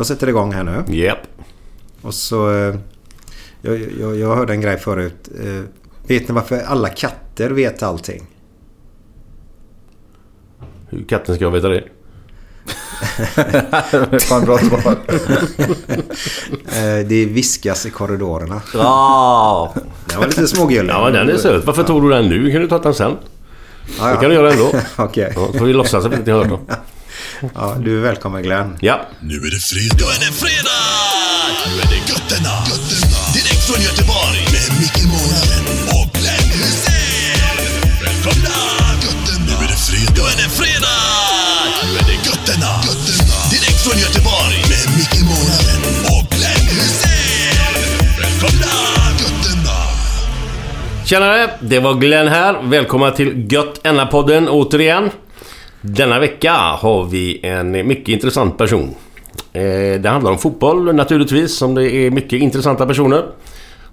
Jag sätter igång här nu. Japp. Och så... eh, Jag, jag, jag hörde en grej förut. Eh, Vet ni varför alla katter vet allting? Hur katten ska jag veta det? Fan bra svar. Eh, Det viskas i korridorerna. Ja, Det var lite smågullig. ja men den är söt. Varför tog du den nu? Kan du ta den sen? Ja, Det ja. kan du göra ändå. Okej. Ja, så får vi låtsas att vi inte hört dem. Ja, du är välkommen Glenn. Ja. Nu är det fredag. Nu är det fredag! Nu är det götterna. götterna. Direkt från Göteborg. Med Micke Månaden och Glenn Hysén. Välkomna! Götterna. Nu är det fredag. Nu är det fredag! Nu är det götterna. götterna. Direkt från Göteborg. Med Micke Månaden och Glenn Hysén. Välkomna! Götterna. Tjenare! Det var Glenn här. Välkomna till Gött podden återigen. Denna vecka har vi en mycket intressant person. Eh, Det handlar om fotboll naturligtvis, som det är mycket intressanta personer.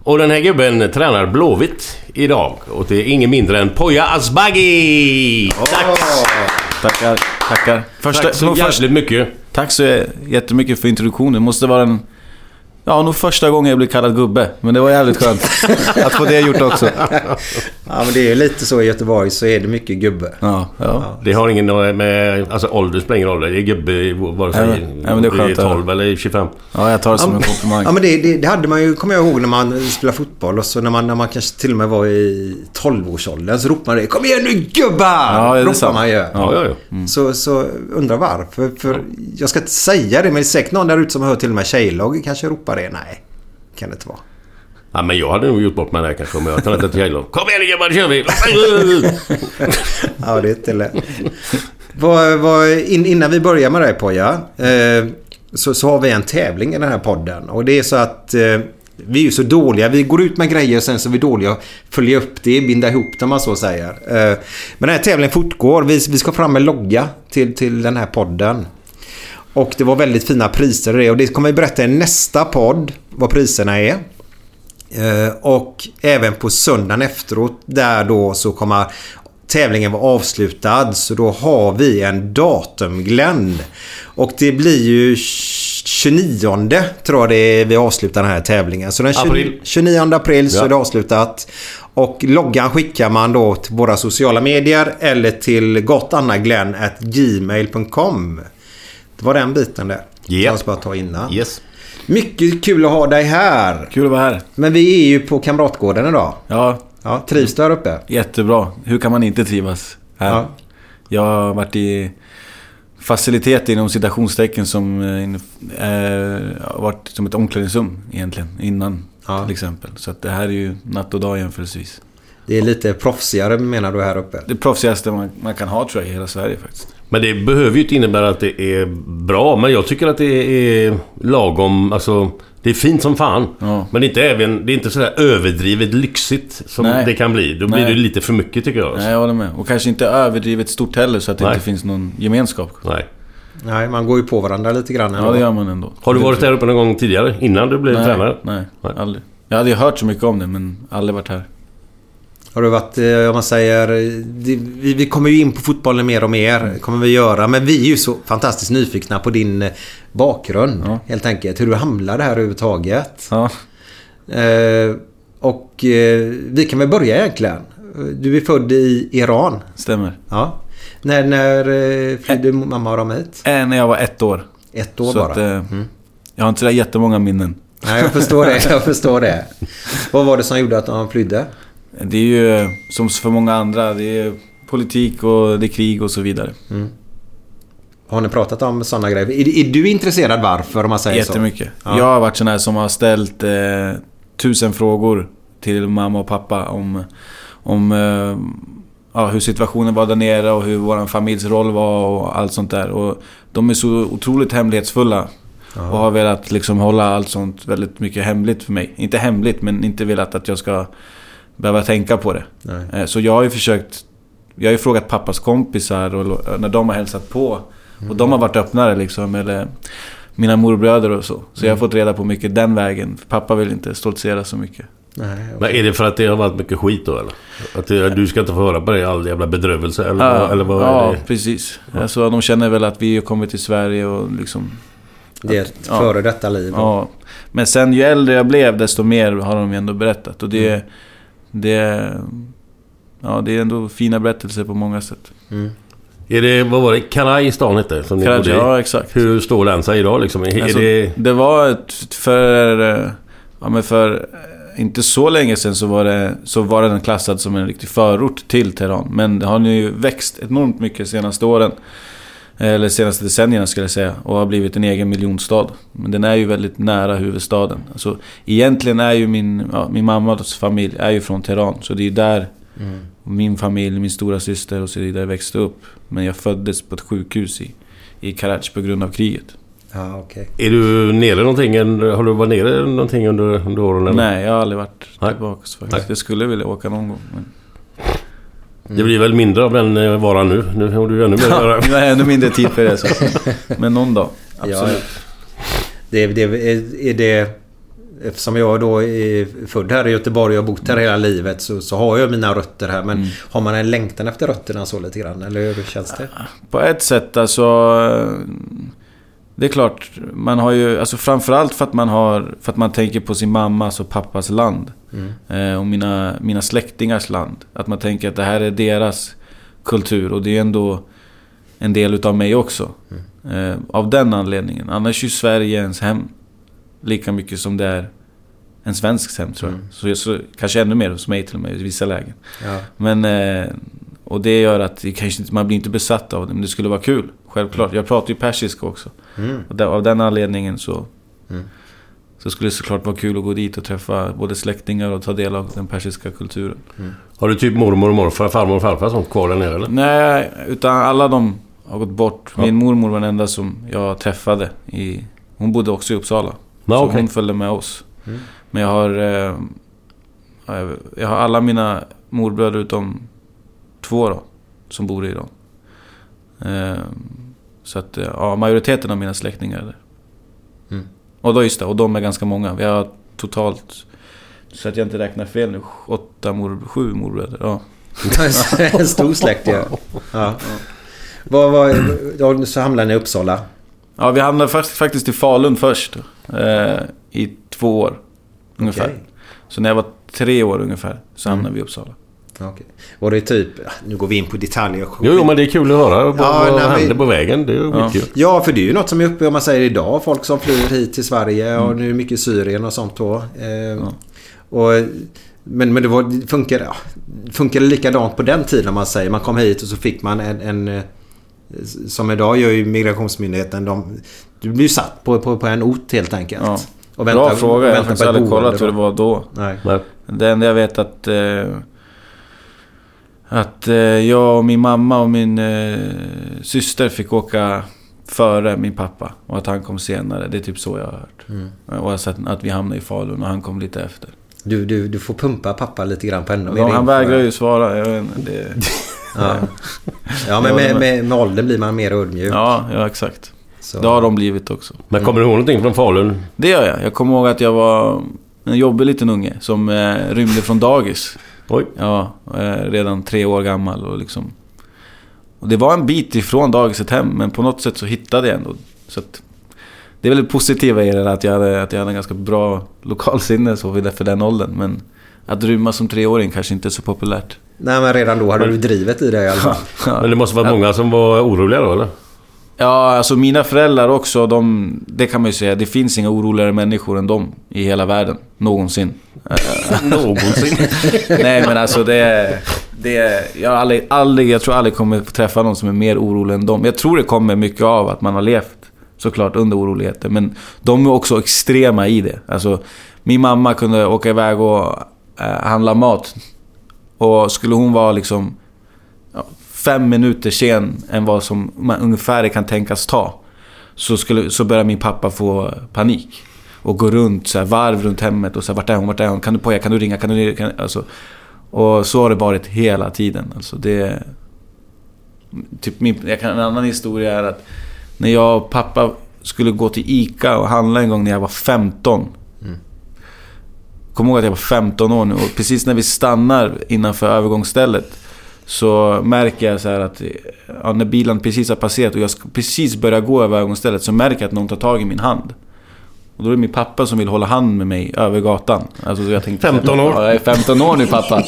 Och den här gubben tränar Blåvitt idag. Och det är ingen mindre än Poya Asbaghi! Tack! Tackar, tackar. Första, Tack så jävligt mycket. tack så jättemycket för introduktionen. Det måste vara den... Ja, nog första gången jag blev kallad gubbe. Men det var jävligt skönt att få det gjort också. Ja, men det är ju lite så i Göteborg så är det mycket gubbe. Ja, ja. Det har ingen med... Alltså ålder spelar ingen roll. Det är gubbe vare sig Nej, men- det är du skönt höra. 12 eller 25. ja jag tar det som en Ja, komplimang. men det, det, det hade man ju, kommer jag ihåg, när man spelade fotboll. Och så när man, när man kanske till och med var i 12-årsåldern så ropade man det. Kom igen nu gubbar! Ja, det är sant. man ju. Ja, ja, ja. Så, så undrar varför. För jag ska inte säga det, men det är säkert någon där ute som hör till och med tjejlag kanske ropar det. Nej, kan det inte vara. Ja, men jag hade nog gjort bort mig där kanske om jag hade tränat ett tjejlag. Kom igen gubbar, nu kör vi! Ja, det är inte lätt. vad, vad, in, innan vi börjar med det Poja. Eh, så, så har vi en tävling i den här podden. Och det är så att eh, vi är ju så dåliga. Vi går ut med grejer sen så är vi dåliga att följa upp det, binda ihop det om man så säger. Eh, men den här tävlingen fortgår. Vi, vi ska fram med logga till, till den här podden. Och det var väldigt fina priser i det. Och det kommer vi berätta i nästa podd vad priserna är. Eh, Och även på söndagen efteråt där då så kommer tävlingen vara avslutad. Så då har vi en datum Glenn. Och det blir ju 29 tror jag det är vi avslutar den här tävlingen. Så den 20, April. 29 april så Ja. är det avslutat. Och loggan skickar man då till våra sociala medier eller till gotannaglenn.gmail.com. Det var den biten där. Jag ska bara ta innan. Yes. Mycket kul att ha dig här. Kul att vara här. Men vi är ju på Kamratgården idag. Ja, Ja, trivs du här uppe? jättebra. Hur kan man inte trivas här? Ja. Jag har varit i facilitet inom citationstecken som eh, eh, varit som ett omklädningsrum egentligen innan Ja. till exempel. Så att det här är ju natt och dag jämförelsevis. Det är lite proffsigare menar du här uppe? Det proffsigaste man, man kan ha tror jag i hela Sverige faktiskt. Men det behöver ju inte innebära att det är bra. Men jag tycker att det är lagom. Alltså, det är fint som fan. Ja. Men det är inte, även, det är inte sådär överdrivet lyxigt som Nej. det kan bli. Då blir Nej. det lite för mycket tycker jag. Nej, jag håller med. Och kanske inte överdrivet stort heller så att det Nej. inte finns någon gemenskap. Nej. Nej, man går ju på varandra lite grann. Ja, det gör man ändå. Har du varit där uppe någon gång tidigare? Innan du blev nej, tränare? Nej, Nej. aldrig. Jag hade ju hört så mycket om det, men aldrig varit här. Har du varit, eh, om man säger... det- Vi, kommer ju in på fotbollen mer och mer. kommer vi göra. Men vi är ju så fantastiskt nyfikna på din eh, bakgrund. Ja. Helt enkelt. Hur du hamnade här överhuvudtaget. Ja, Eh, och eh, vi kan väl börja egentligen. Du är född i Iran. stämmer. Ja. När, när flydde mamma och de hit? Äh, när jag var ett år. Ett år så bara. Att, eh, Mm. Jag har inte så jättemånga minnen. Nej, jag förstår det. Jag förstår det. Vad var det som gjorde att de flydde? Det är ju som för många andra. Det är politik och det är krig och så vidare. Har ni pratat om sådana grejer? Är, är du intresserad varför om man säger så? Jättemycket. Ja. Jag har varit sån här som har ställt eh, tusen frågor till mamma och pappa om, om eh, ja, hur situationen var där nere och hur vår familjs roll var och allt sånt där. Och de är så otroligt hemlighetsfulla. Och har velat liksom hålla allt sånt väldigt mycket hemligt för mig. Inte hemligt, men inte velat att jag ska behöva tänka på det. Nej. Eh, Så jag har ju försökt... Jag har ju frågat pappas kompisar och när de har hälsat på. Och de har varit öppnare liksom. Eller mina morbröder och så. Så jag har fått reda på mycket den vägen. För pappa vill inte stoltsera så mycket. Nej, Men är det för att det har varit mycket skit då eller? Att det, du ska inte få höra på det all jävla bedrövelse eller, vad- eller vad ja är det? precis. Alltså, de känner väl att vi har kommit till Sverige och liksom... Det är ett Ja. före detta liv. Ja. Men sen ju äldre jag blev desto mer har de ju ändå berättat. Och det... Mm. Det... Ja, det är ändå fina berättelser på många sätt. Mm. Är det, vad var det? Karaj stan hette som ni bodde Karachi, i? ja exakt. Hur står den sig idag liksom? Är Alltså, det... det var ett för... eh, Ja men för... eh, Inte så länge sedan så var, det, så var den klassad som en riktig förort till Teheran. Men det har nu växt enormt mycket de senaste åren. Eller senaste decennierna skulle jag säga. Och har blivit en egen miljonstad. Men den är ju väldigt nära huvudstaden. Alltså, egentligen är ju min, ja, min mammas familj är ju från Teheran. Så det är ju där Mm. min familj, min stora syster och så vidare växte upp. Men jag föddes på ett sjukhus i, i Karachi på grund av kriget. Ja, okej. Är du nere någonting? Har du varit nere någonting under, under åren? Eller? Nej, jag har aldrig varit Nej. tillbaka faktiskt. Nej. Jag skulle vilja åka någon gång. Men... Det blir väl mindre av den eh, varan nu? Nu har du ännu mer att göra. Jag har ännu mindre tid för det. Så. Men någon dag. Absolut. Ja, det, det, är, är det... Eftersom jag då är född här i Göteborg och har bott här hela livet så, så har jag mina rötter här. Men har man en längtan efter rötterna så lite grann? Eller hur känns det? På ett sätt alltså... Det är klart, man har ju... Alltså framförallt för att man har... För att man tänker på sin mammas och pappas land. Eh, och mina, mina släktingars land. Att man tänker att det här är deras kultur och det är ändå en del utav mig också. Eh, av den anledningen. Annars är ju Sverige ens hem. Lika mycket som det är en svensk hem tror jag. Så, så kanske ännu mer hos mig till och med i vissa lägen. Ja. Men... Eh, och det gör att det kanske man blir inte besatt av det, men det skulle vara kul. Självklart. Jag pratar ju persiska också. Mm. Och där, av den anledningen så... Mm. Så skulle det såklart vara kul att gå dit och träffa både släktingar och ta del av den persiska kulturen. Har du typ mormor och morfar, farmor och farfar sånt kvar där nere eller? Nej, utan alla de har gått bort. Ja. Min mormor var den enda som jag träffade i... Hon bodde också i Uppsala. Ja, så okej. hon följde med oss. Mm. Men jag har... Eh, jag- jag har alla mina morbröder utom två då. Som bor i Iran. Eh, så att, eh, ja, majoriteten av mina släktingar är där. Mm. Och då just det, och de är ganska många. Vi har totalt... Så att jag inte räknar fel nu. Åtta mor, sju morbröder. Ja. en stor släkt ja. ja. Vad, då, så hamnade ni i Uppsala. Ja, vi hamnade fast, faktiskt i Falun först. Eh, I två år. Ungefär. Okej. Så när jag var tre år ungefär så hamnade Mm. vi i Uppsala. Okej. Var det typ... Nu går vi in på detaljer. Jo, jo, men det är kul att höra vad, Ja, vad nej, men- hände på vägen. Det är Ja. skitkul. Ja, för det är ju något som är uppe om man säger idag. Folk som flyr hit till Sverige Mm. och nu är mycket Syrien och sånt då. Eh, och, men men det, var, det funkar, ja, funkar det likadant på den tiden om man säger. Man kom hit och så fick man en... en eh, som idag gör ju Migrationsmyndigheten. De, du blir ju satt på, på, på en ort helt enkelt. Ja. Och Bra fråga. Jag har väntar faktiskt aldrig kollat hur det var då. Nej. Nej. Det enda jag vet att... Eh, att eh, jag och min mamma och min eh, syster fick åka före min pappa. Och att han kom senare. Det är typ så jag har hört. Mm. Och att, att vi hamnade i Falun och han kom lite efter. Du, du, du får pumpa pappa lite grann på ännu Ja, han vägrar ju svara. Jag vet inte, det, Ja, ja men med, med, med åldern blir man mer ödmjuk. Ja, ja exakt. Så. Det har de blivit också. Men kommer du ihåg någonting från Falun? Det gör jag. Jag kommer ihåg att jag var en jobbig liten unge som eh, rymde från dagis. Oj. Ja, eh, redan tre år gammal och liksom... Och det var en bit ifrån dagiset hem, men på något sätt så hittade jag ändå. Så att, det är väl det positiva i det, att jag hade, att jag hade en ganska bra lokalsinne så för, för den åldern. Men att rymma som treåring kanske inte är så populärt. Nej, men redan då hade du drivet i det i alla fall. Men det måste vara många som var oroliga då eller? Ja, alltså mina föräldrar också, de, det kan man ju säga. Det finns inga oroligare människor än dem i hela världen. Någonsin. Någonsin. Nej men alltså det är... Det är jag, aldrig, aldrig, jag tror aldrig kommer träffa någon som är mer orolig än dem. Jag tror det kommer mycket av att man har levt såklart under oroligheter. Men de är också extrema i det. Alltså, min mamma kunde åka iväg och eh, handla mat. Och skulle hon vara liksom fem minuter sen än vad som man ungefär kan tänkas ta. Så, skulle, så börjar min pappa få panik. Och gå runt så här, varv runt hemmet och så här, vart är hon, vart är hon? Kan du poja, kan du ringa, kan du? Kan, alltså, och så har det varit hela tiden. Alltså det... Typ min, jag kan, en annan historia är att när jag och pappa skulle gå till ICA och handla en gång när jag var 15. Kom ihåg att jag var 15 år nu och precis när vi stannar innanför övergångsstället så märker jag så här att ja, när bilen precis har passerat och jag ska precis börja gå över övergångsstället så märker jag att någon tar tag i min hand. Och då är det min pappa som vill hålla hand med mig över gatan. Alltså, så jag tänkte, 15 år. Ja, jag är 15 år nu pappa.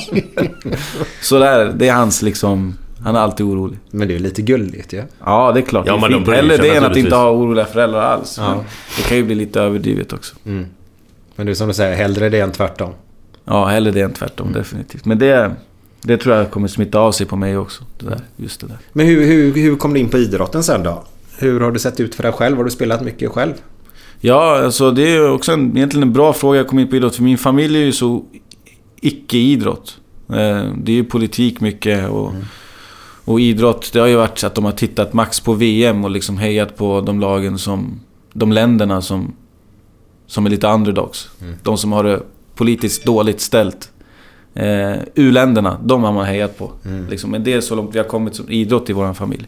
så där, det är hans liksom... Han är alltid orolig. Men det är lite gulligt ju. Ja. Ja, det är klart. Ja, det är men de Hellre det än att inte ha oroliga föräldrar alls. Ja. Men det kan ju bli lite överdrivet också. Men det är som du säger, hellre det än tvärtom. Ja, hellre det än tvärtom definitivt. Men det, det tror jag kommer smitta av sig på mig också. Det där, just det där. Men hur, hur, hur kom du in på idrotten sen då? Hur har du sett ut för dig själv? Har du spelat mycket själv? Ja, alltså det är också en, egentligen en bra fråga jag kom in på idrott. För min familj är ju så icke-idrott. Eh, Det är ju politik mycket och, och idrott. Det har ju varit så att de har tittat max på VM och liksom hejat på de lagen som... De länderna som, som är lite underdogs. De som har det politiskt dåligt ställt. Eh, U-länderna, de har man hejat på. Liksom, men det är så långt vi har kommit som idrott i vår familj.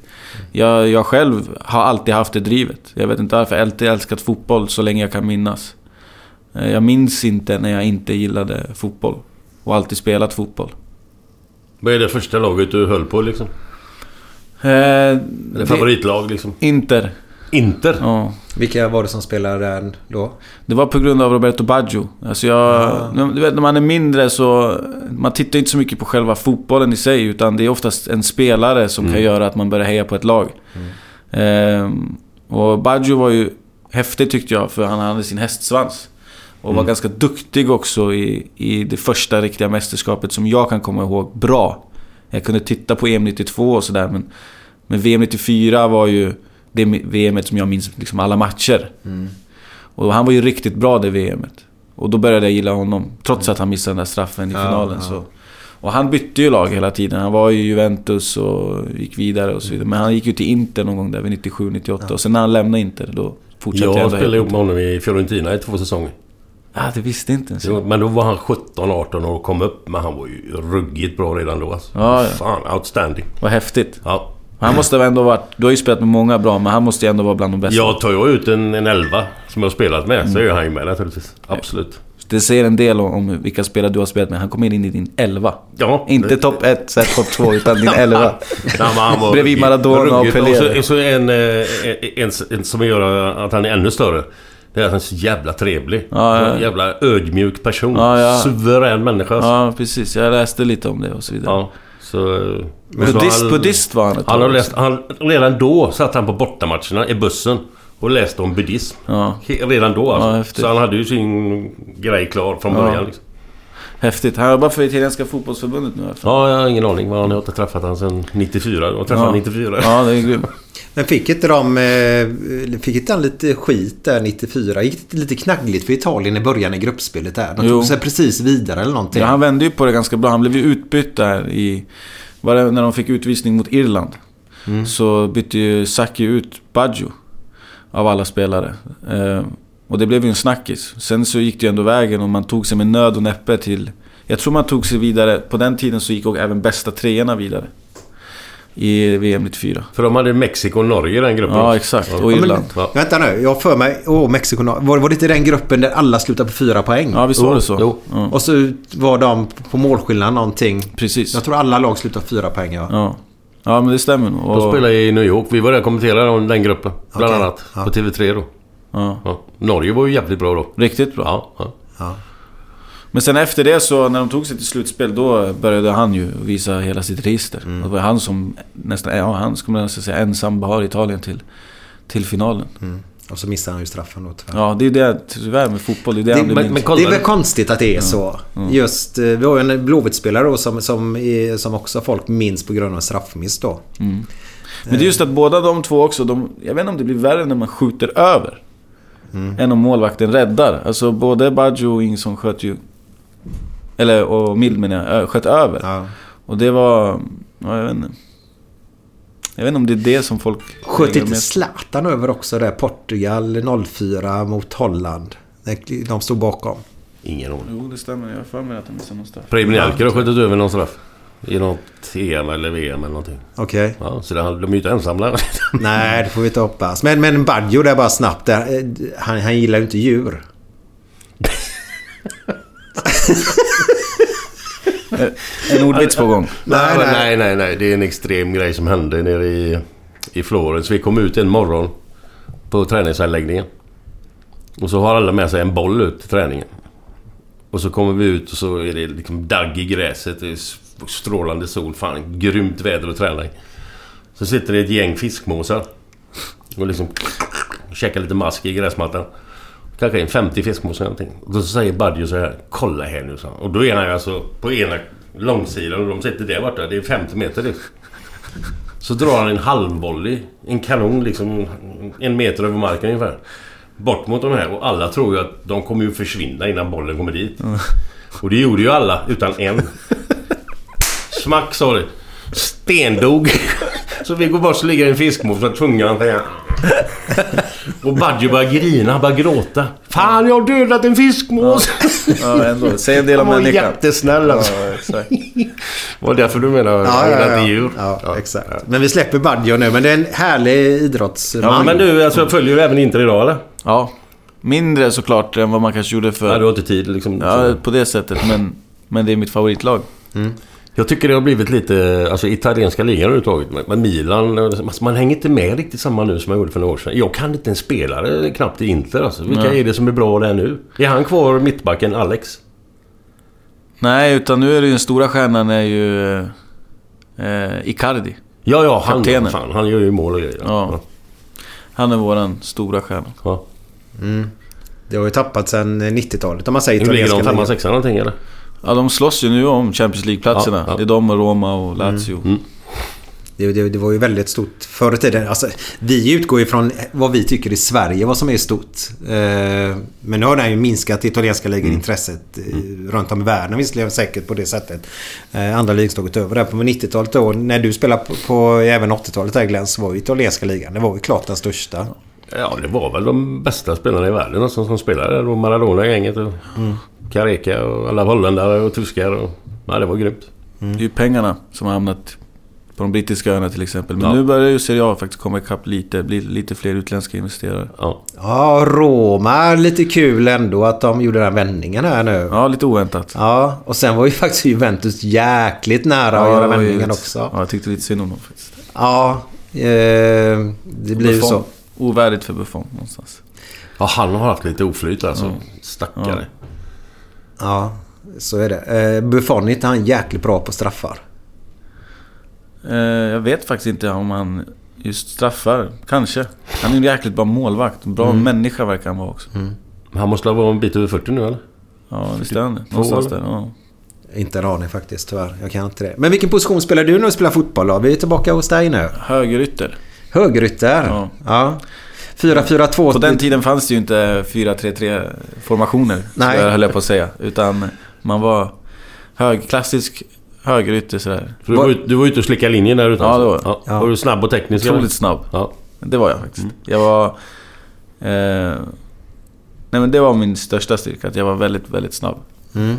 Jag, jag själv har alltid haft det drivet. Jag vet inte varför. Jag har alltid älskat fotboll så länge jag kan minnas. Eh, jag minns inte när jag inte gillade fotboll. Och alltid spelat fotboll. Vad är det första laget du höll på liksom? Eh, Eller det- favoritlag liksom? Inter. Inter? Ja. Vilka var det som spelade där då? Det var på grund av Roberto Baggio. Alltså jag... Du vet, när man är mindre så... Man tittar inte så mycket på själva fotbollen i sig, utan det är oftast en spelare som kan göra att man börjar heja på ett lag. Ehm, och Baggio var ju häftig tyckte jag, för han hade sin hästsvans. Och var ganska duktig också i, i det första riktiga mästerskapet som jag kan komma ihåg bra. Jag kunde titta på EM 92 och sådär, men, men VM 94 var ju det VMet som jag minns liksom alla matcher. Och han var ju riktigt bra det VMet. Och då började jag gilla honom. Trots att han missade den där straffen i Ja, finalen. ja. Så. Och han bytte ju lag hela tiden. Han var ju i Juventus och gick vidare och så vidare. Men han gick ju till Inter någon gång där vid 97-98. Och sen när han lämnade Inter då fortsatte jag Jag spelade ihop med honom i Fiorentina i två säsonger. Ah, det visste inte ens. Jo, Men då var han 17-18 och kom upp. Men han var ju ruggigt bra redan då alltså. Ja, ja. Fan, outstanding. Vad häftigt. Ja. Han måste ha ändå varit... Du har ju spelat med många bra, men han måste ju ändå vara bland de bästa. Jag tar ju ut en, en elva som jag har spelat med så Mm. är han ju med naturligtvis. Absolut. Det säger en del om, om vilka spelare du har spelat med. Han kommer in i din elva. Ja. Inte topp 1, topp 2, utan din elva. Nej, Bredvid Maradona och. Pelé. Och så, så en, eh, en, en som gör att han är ännu större. Det är att han är så jävla trevlig. Ja, ja. En jävla ödmjuk person. Ja, ja. Suverän människa. Ja. Ja, precis. Jag läste lite om det och så vidare. ja. Så, eh, buddhist, han- buddhist var han ett Han har läst, han, redan då satt han på bortamatcherna i bussen och läste om buddhism. Ja. Redan då alltså. Ja, så han hade ju sin grej klar från Ja. början. Liksom. Häftigt. Han jobbar för Italienska fotbollsförbundet nu fall. Ja, jag har ingen aning. Men han har inte träffat han sedan 94. Jag träffade han 94. Ja, det är grymt. Men fick inte de... eh, Fick inte han lite skit där 94? Gick det lite knaggligt för Italien i början i gruppspelet där? De tog sig precis vidare eller någonting. Ja, han vände ju på det ganska bra. Han blev ju utbytt där i... Var det när de fick utvisning mot Irland? Så bytte ju Saki ut Baggio. Av alla spelare. Och det blev ju en snackis. Sen så gick det ju ändå vägen och man tog sig med nöd och näppe till... Jag tror man tog sig vidare. På den tiden så gick och även bästa treorna vidare. i VM 94. För de hade Mexiko och Norge i den gruppen. Ja, exakt. Och Irland. Ja. Vänta nu, jag för mig... Åh, Mexiko... Var, var det inte den gruppen där alla slutade på fyra poäng? Ja, visst var det så? Jo. Ja, Och så var de på målskillnad någonting. precis. Jag tror alla lag slutade på fyra poäng, ja. Ja. ja, men det stämmer nog. De Och- spelade i New York. Vi var där och kommenterade om den gruppen. Bland Okej. annat. På TV3 då. Ja. Ja. Norge var ju jävligt bra då. Riktigt bra. Ja, ja. Men sen efter det så, när de tog sig till slutspel, då började han ju visa hela sitt register. Mm. Det var han som nästan, ja han skulle man nästan säga ensam bar Italien till, till finalen. Och så missade han ju straffen då tyvärr. Ja, det är det tyvärr med fotboll. Det är det, Det, men- men det är väl konstigt att det är så. Just, eh, vi har ju en Blåvitt-spelare då som, som, är, som också folk minns på grund av straffmiss då. Men det är just att båda de två också, de, jag vet inte om det blir värre när man skjuter över. Mm. Än om målvakten räddar. Alltså både Baggio och Ingson sköt ju... Eller, och Mild menar jag, sköt över. Ja. Och det var... Ja, jag vet inte. Jag vet inte om det är det som folk... Sköt inte Zlatan över också där? Portugal 04 mot Holland. De stod bakom. Ingen aning. Jo, det stämmer. Jag har för mig att de missade någon straff. Preben Jalker har skjutit över någon straff. I något EM eller VM eller någonting. Okej. Ja, så det, de är ju inte ensamma. Nej, det får vi inte hoppas. Men, men Baggio där bara snabbt där. eh, Han, han gillar ju inte djur. En ordvits på gång. Nej, nej. nej, nej, nej. Det är en extrem grej som hände nere i, i Florens. Vi kom ut en morgon på träningsanläggningen. Och så har alla med sig en boll ut till träningen. Och så kommer vi ut och så är det liksom dagg i gräset. Det är strålande sol. Fan, grymt väder att träna i. Så sitter det ett gäng fiskmåsar. Och liksom käkar lite mask i gräsmattan. Kanske en 50 fiskmåsar eller någonting. Och då säger Baggio så här. Kolla här nu, så. Och då är han alltså på ena långsidan och de sitter där borta. Det är 50 meter det. Så drar han en halvvolley. En kanon liksom. En meter över marken ungefär. Bort mot de här och alla tror ju att de kommer ju försvinna innan bollen kommer dit. Och det gjorde ju alla utan en. Smack sa det. Stendog. Så vi går bort så ligger en fiskmås och tungan. Och Baggio börjar grina, börjar gråta. Fan, jag har dödat en fiskmås! Ja, ändå. Säg en del om Han var människan. jättesnäll alltså. Ja, exakt. Var det därför du menar Ja, ja, ja, ja, ja. djur? ja, exakt. Men vi släpper Baggio nu. Men det är en härlig idrottsman. Ja, men du, alltså, följer du även Inter idag eller? Ja. Mindre såklart än vad man kanske gjorde för... Ja, du har inte tid liksom. Ja, på det sättet. Men, men det är mitt favoritlag. Jag tycker det har blivit lite... Alltså italienska ligan överhuvudtaget. Men- Milan... Alltså, man hänger inte med riktigt samma nu som jag gjorde för några år sedan. Jag kan inte en spelare knappt i Inter alltså. Vilka Nej. är det som är bra där nu? Är han kvar mittbacken Alex? Nej, utan nu är det ju den stora stjärnan är ju... Eh, Icardi. Ja, ja, han, Kaptenen. fan, han gör ju mål och grejer. Ja. Han är våran stora stjärna. ja. Det har ju tappat sedan 90-talet om man säger Nu ligger de italienska femma, ligan. sexa någonting eller? Ja, de slåss ju nu om Champions League-platserna. Ja, ja. Det är de och Roma och Lazio. Det, det, det var ju väldigt stort förr i tiden. Alltså, vi utgår ju från vad vi tycker i Sverige, vad som är stort. Eh, men nu har det ju minskat italienska ligan intresset eh, runt om i världen visserligen säkert på det sättet. Eh, andra ligor gått över där. På 90-talet då, när du spelade på, på även 80-talet där Glenn, så var ju italienska ligan, det var ju klart den största. Ja, det var väl de bästa spelarna i världen alltså, som spelade. Och Maradona-gänget och Careca och alla holländare och tyskar. Och, ja, det var grymt. Det är ju pengarna som har hamnat på de brittiska öarna till exempel. Men Ja. nu börjar ju Serie A faktiskt komma ikapp lite. Bli lite fler utländska investerare. Ja. Ja, Roma, lite kul ändå att de gjorde den vändningen här nu. Ja, lite oväntat. Ja, och sen var ju faktiskt Juventus jäkligt nära att Ja, göra var ju vändningen också. Ja, jag tyckte lite synd om dem faktiskt. Ja, eh, det blir ju så. Ovärdigt för Buffon någonstans. ja, han har haft lite oflyt alltså. Stackare. Ja, så är det. Eh, Buffon är inte han jäkligt bra på straffar? Eh, jag vet faktiskt inte om han just straffar. Kanske. Han är en jäkligt bra målvakt. En bra människa verkar han vara också. Han måste vara en bit över 40 nu eller? Ja, visst är han det. Någonstans där. Ja. Inte en aning faktiskt tyvärr. Jag kan inte det. Men vilken position spelar du när du spelar fotboll då? Vi är tillbaka hos dig nu. Högerytter. Högerytter? Ja. ja. 4-4-2. På den tiden fanns det ju inte 4-3-3 formationer. Nej. Höll jag på att säga. Utan man var hög, klassisk högerytter sådär. För du, var, du var ute och slickade linjen där ute Ja, alltså. det var jag. ja. Var du snabb och teknisk? Otroligt snabb. Ja. Det var jag faktiskt. Jag var... Eh, nej men det var min största styrka. Att jag var väldigt, väldigt snabb. Mm.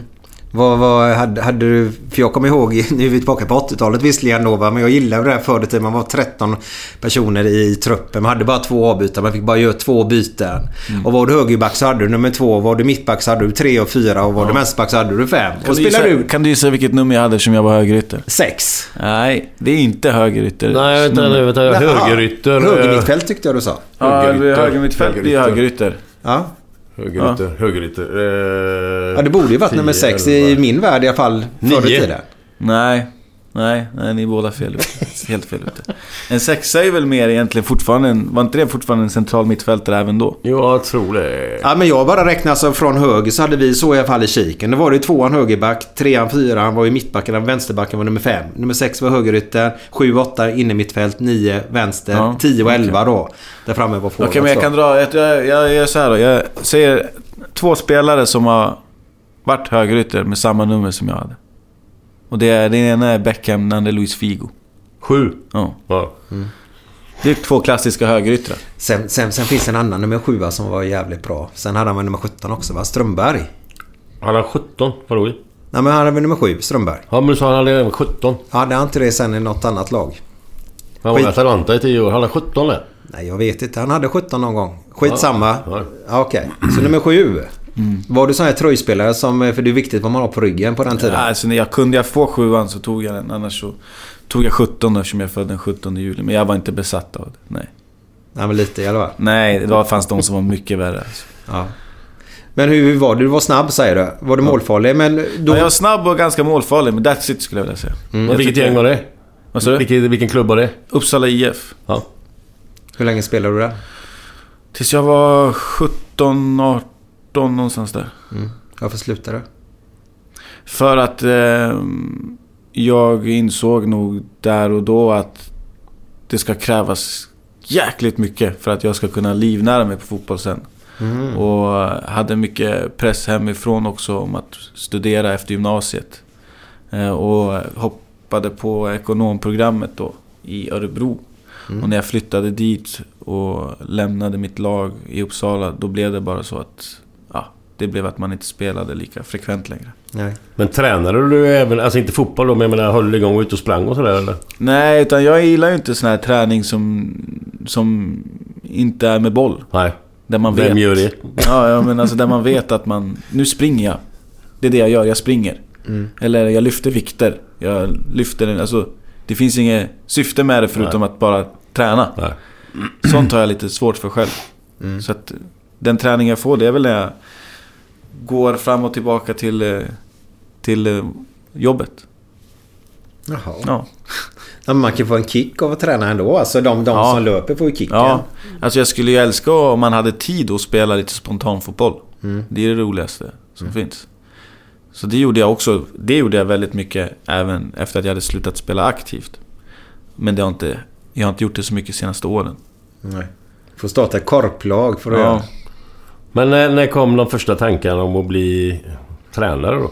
Vad, vad hade, hade du... För jag kommer ihåg, nu är vi tillbaka på 80-talet visserligen då, men jag gillade det här förr i tiden. Man var 13 personer i truppen. Man hade bara två avbytare. Man fick bara göra två byten. Mm. Och var du högerback så hade du nummer två. Var du mittback så hade du tre och fyra. Och var du vänsterback så hade du fem. Kan och du, gissa, du kan du gissa vilket nummer jag hade som jag var högerytter? sex. Nej, det är inte högerytter. Nej, vänta nu. Vänta, högerytter. eh, Högermittfält tyckte jag du sa. Ja, högermittfält blir högerytter. Ja. Högerytter. Högerytter. Eh, ja, det borde ju varit nummer sex i min värld i alla fall. Förr i tiden. Nej. Nej, nej, ni är båda fel ute. Helt fel ute. En sexa är väl mer egentligen fortfarande en... Var inte det fortfarande en central mittfältare även då? Jo, jag tror det. Ja, men jag bara räknar alltså från höger så hade vi så i alla fall i kiken. Då var det ju tvåan högerback, trean fyran var ju mittbacken, vänsterbacken var nummer fem. Nummer sex var högerytter, sju, åtta inne mittfält, nio vänster, Ja, tio och elva då. Där framme var Okej, forwards men jag kan dra... Jag, jag, jag gör så här då. Jag säger två spelare som har varit högerytter med samma nummer som jag hade. Och det är, den ena är Beckham, den andra är Luis Figo. Sju. Ja. Ja. Det är två klassiska högeryttrar. Sen, sen, sen finns en annan nummer sjua som var jävligt bra. Sen hade han väl nummer 17 också va? Strömberg. Han har 17. Vadå? Nej men han hade väl nummer sju, Strömberg. Ja, men du sa han hade även 17. Hade han inte det sen i något annat lag? Han var i. Atalanta i 10 år. Han har 17 där. Nej, jag vet inte. Han hade 17 någon gång. Skitsamma. Ja. Ja, Okej. Så nummer sju. Var du sån här tröjspelare som... För det är viktigt vad man har på ryggen på den tiden. Ja, alltså, när jag kunde jag få sjuan så tog jag den. Annars så tog jag 17 eftersom jag är född den 17 juli. Men jag var inte besatt av det. Nej. Nej, men lite i alla fall. Nej, det var, fanns de som var mycket värre. Alltså. Ja. Men hur, var du? Du var snabb säger du. Var du målfarlig? Men då... Ja, jag var snabb och ganska målfarlig, men that's it skulle jag vilja säga. Men Jag vilket gäng var det? Vad sa du? Vilken, vilken klubb var det? Uppsala IF. Ja. Hur länge spelade du där? Tills jag var 17, 18 någonstans där. Varför slutade du? För att eh, jag insåg nog där och då att det ska krävas jäkligt mycket för att jag ska kunna livnära mig på fotboll sen. Och hade mycket press hemifrån också om att studera efter gymnasiet. Eh, och hoppade på ekonomprogrammet då i Örebro. Och när jag flyttade dit och lämnade mitt lag i Uppsala, då blev det bara så att ja, det blev att man inte spelade lika frekvent längre. Nej. Men tränade du även... Alltså inte fotboll då, men jag menar, höll du igång och ut och sprang och sådär eller? Nej, utan jag gillar ju inte sån här träning som, som inte är med boll. Nej. Där man Vem vet. gör det? Ja, ja, men alltså där man vet att man... Nu springer jag. Det är det jag gör, jag springer. Eller jag lyfter vikter. Jag lyfter den, alltså... Det finns inget syfte med det förutom att bara träna. Nej. Sånt har jag lite svårt för själv. Så att den träning jag får, det är väl när jag går fram och tillbaka till, eh, till eh, jobbet. Jaha. Ja. Ja, man kan få en kick av att träna ändå. Alltså de, de Ja. som löper får ju kicken. Ja, alltså jag skulle ju älska om man hade tid att spela lite spontanfotboll. Det är det roligaste som finns. Så det gjorde jag också. Det gjorde jag väldigt mycket även efter att jag hade slutat spela aktivt. Men det har inte, jag har inte gjort det så mycket de senaste åren. Nej. Får starta korplag för att Ja. göra. Men när, när kom de första tankarna om att bli tränare då?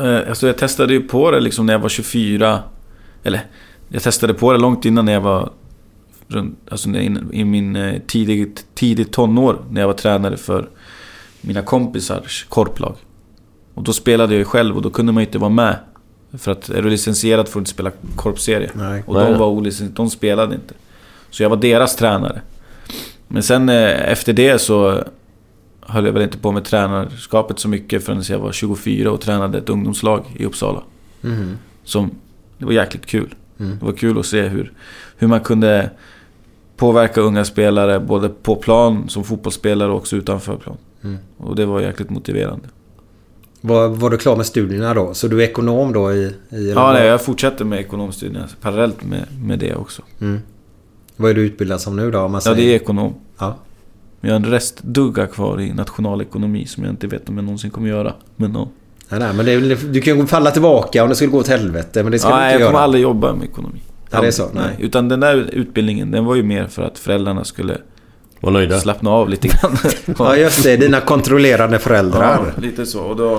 Eh, Alltså jag testade ju på det liksom när jag var 24. Eller, jag testade på det långt innan när jag var... runt- Alltså i min eh, tidigt, tidigt tonår. När jag var tränare för mina kompisars korplag. Och då spelade jag ju själv och då kunde man ju inte vara med. För att är du licensierad får du inte spela korpserie. Nej. Och de var olicensierade, de spelade inte. Så jag var deras tränare. Men sen eh, efter det så höll jag väl inte på med tränarskapet så mycket förrän jag var 24 och tränade ett ungdomslag i Uppsala. Mhm. Som, det var jäkligt kul. Det var kul att se hur, hur man kunde påverka unga spelare både på plan som fotbollsspelare och också utanför plan. Och det var jäkligt motiverande. Var, var du klar med studierna då? Så du är ekonom då i... i Ja, nej, jag fortsätter med ekonomstudierna parallellt med, med det också. Vad är du utbildad som nu då? Om man Ja, säger? det är ekonom. Ja. Jag har en restdugga kvar i nationalekonomi som jag inte vet om jag någonsin kommer göra. Men ja. Nej, nej, men det du kan ju falla tillbaka om det skulle gå åt helvete. Men det ska Ja, du inte jag göra. kommer aldrig jobba med ekonomi. Ja, det är så? Nej. Nej. Utan den där utbildningen, den var ju mer för att föräldrarna skulle Var nöjda? slappna av lite grann. Ja, just det. Dina kontrollerande föräldrar. Ja, lite så. Och då...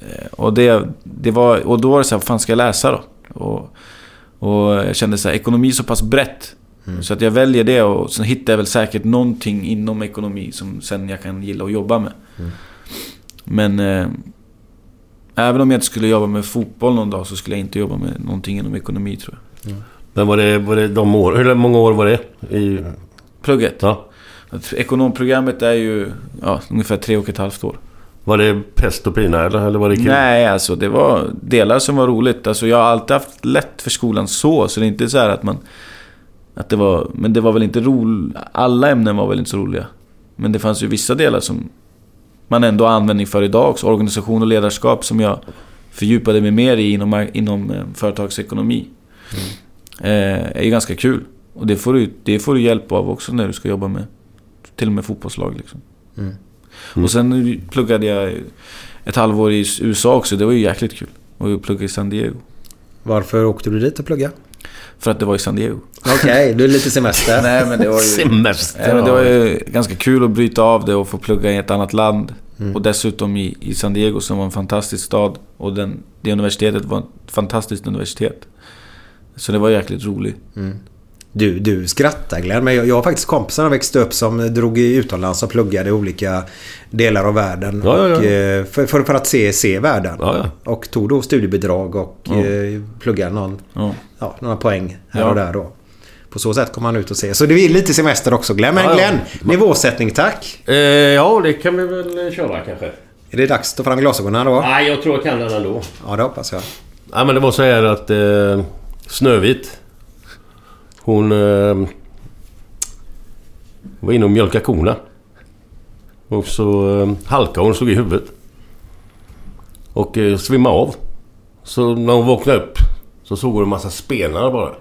eh, Och, det, det var, och då var det så här, vad fan ska jag läsa då? Och, och jag kände så här, ekonomi är så pass brett. Så att jag väljer det och sen hittar jag väl säkert någonting inom ekonomi som sen jag kan gilla att jobba med. Men... Eh, Även om jag inte skulle jobba med fotboll någon dag så skulle jag inte jobba med någonting inom ekonomi tror jag. Men var det, var det de år... Hur många år var det? I, Plugget? ja. Ekonomprogrammet är ju ja, ungefär tre och ett halvt år. Var det pest och pina eller, eller var det kul? Nej, alltså det var delar som var roligt. Alltså jag har alltid haft lätt för skolan så, så det är inte så här att man... Att det var... Men det var väl inte roligt... Alla ämnen var väl inte så roliga. Men det fanns ju vissa delar som man ändå har användning för idag också. Organisation och ledarskap som jag fördjupade mig mer i inom, inom eh, företagsekonomi. Eh, är ju ganska kul. Och det får, du, det får du hjälp av också när du ska jobba med till och med fotbollslag. Liksom. Och sen pluggade jag ett halvår i USA också. Det var ju jäkligt kul. Och jag pluggade i San Diego. Varför åkte du dit och plugga? För att det var i San Diego. Okej, du är lite semester. Nej men det var ju... Semester. Nej, men det var ju ganska kul att bryta av det och få plugga i ett annat land. Och dessutom i, i San Diego som var en fantastisk stad. Och den, det universitetet var ett fantastiskt universitet. Så det var jäkligt roligt. Du, du skrattar Glenn, men jag, jag har faktiskt kompisar som växte upp som drog i utomlands och pluggade i olika delar av världen. Ja, ja, ja. Och, eh, för, för, för att se, se världen. Ja, ja. Och tog då studiebidrag och Ja. eh, pluggade någon, Ja. ja, några poäng här Ja. och där då. På så sätt kom man ut och se. Så det är lite semester också Glenn. Men Ja, ja. Glenn, nivåsättning tack. Eh, ja, det kan vi väl köra kanske. Är det dags att ta fram glasögonen då? Nej, jag tror jag kan den ändå. Ja, det hoppas jag. Ja, men det var så här att eh, Snövit... Hon... Eh, var inne och mjölkade korna. Och så eh, halkade hon och slog i huvudet. Och eh, svimmade av. Så när hon vaknade upp så såg hon en massa spenar bara.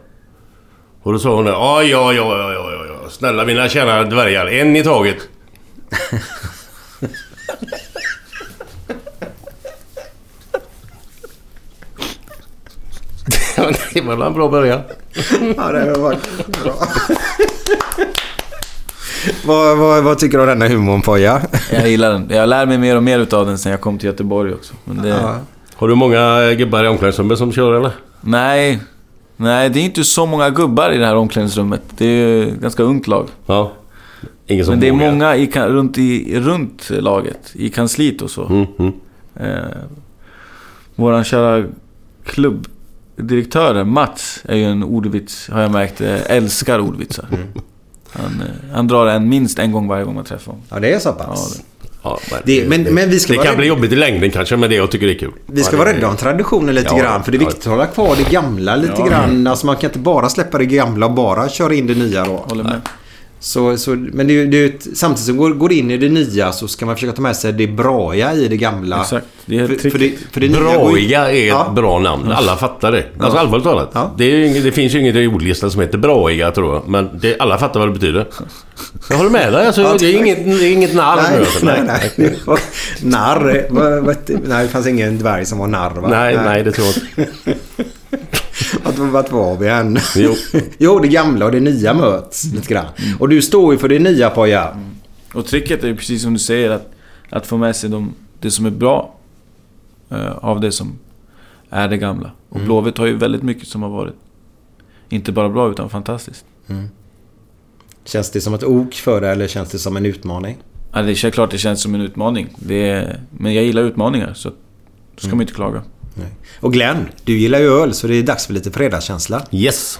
Och då sa hon ja, ja, oj, oj, oj, oj, oj, oj. Snälla mina kära dvärgar, en i taget. det var en bra början. Ja, det var bra. vad, vad, vad tycker du om denna humorn Poja? Jag gillar den. Jag lär mig mer och mer utav den sen jag kom till Göteborg också. Men det, Ja. Har du många gubbar i omklädningsrummet som kör eller? Nej. Nej, det är inte så många gubbar i det här omklädningsrummet. Det är ett ganska ungt lag. Ja. Ingen som Men det är många i, runt, i, runt laget. I kansliet och så. Mm, mm. Eh, våran kära klubbdirektör Mats är ju en ordvits, har jag märkt, eh, älskar ordvitsar. Han, eh, han drar en minst en gång varje gång man träffar honom. Ja, det är så Ja, pass. det- Ja, men, Det- men- vi ska det kan rädda- bli jobbigt i längden kanske, men det jag tycker det är kul. Vi ska Ja, vara det- rädda om traditionen lite Ja, grann. För det är ja. viktigt att hålla kvar det gamla lite Ja. grann. Alltså man kan inte bara släppa det gamla och bara köra in det nya då. Håller med. Så, så, men det, är ju- det samtidigt som går, går in i det nya så ska man försöka ta med sig det braiga i det gamla. Exakt. Det är För, för, det, för det Braiga är Ja. ett bra namn. Alla fattar det. Alltså allvarligt talat. Ja. Det, det finns ju inget i ordlistan som heter braiga tror jag. Men det, alla fattar vad det betyder. Jag håller med dig. Alltså, Ja, det, är inget, det är inget narr nu. Nej, Alltså. nej, nej. Det var- Narr. Nej, det fanns ingen dvärg som var narr va? Nej, nej, det tror jag inte. Vart, vart var vi än? Jo. jo, det gamla och det nya möts lite grann. Och du står ju för det nya Poja. Och tricket är ju precis som du säger att, att få med sig de, det som är bra eh, av det som är det gamla. Och Blåvitt har ju väldigt mycket som har varit inte bara bra utan fantastiskt. Känns det som ett ok för dig eller känns det som en utmaning? Ja, det är klart det känns som en utmaning. Det är, men jag gillar utmaningar så då ska man inte klaga. Nej. Och Glenn, du gillar ju öl så det är dags för lite fredagskänsla. Yes.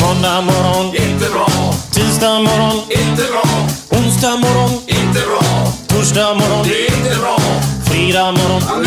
Måndag morgon, inte bra. Tisdag morgon, inte bra. Onsdag morgon, inte bra. Torsdag morgon, det är inte bra. Fredag morgon.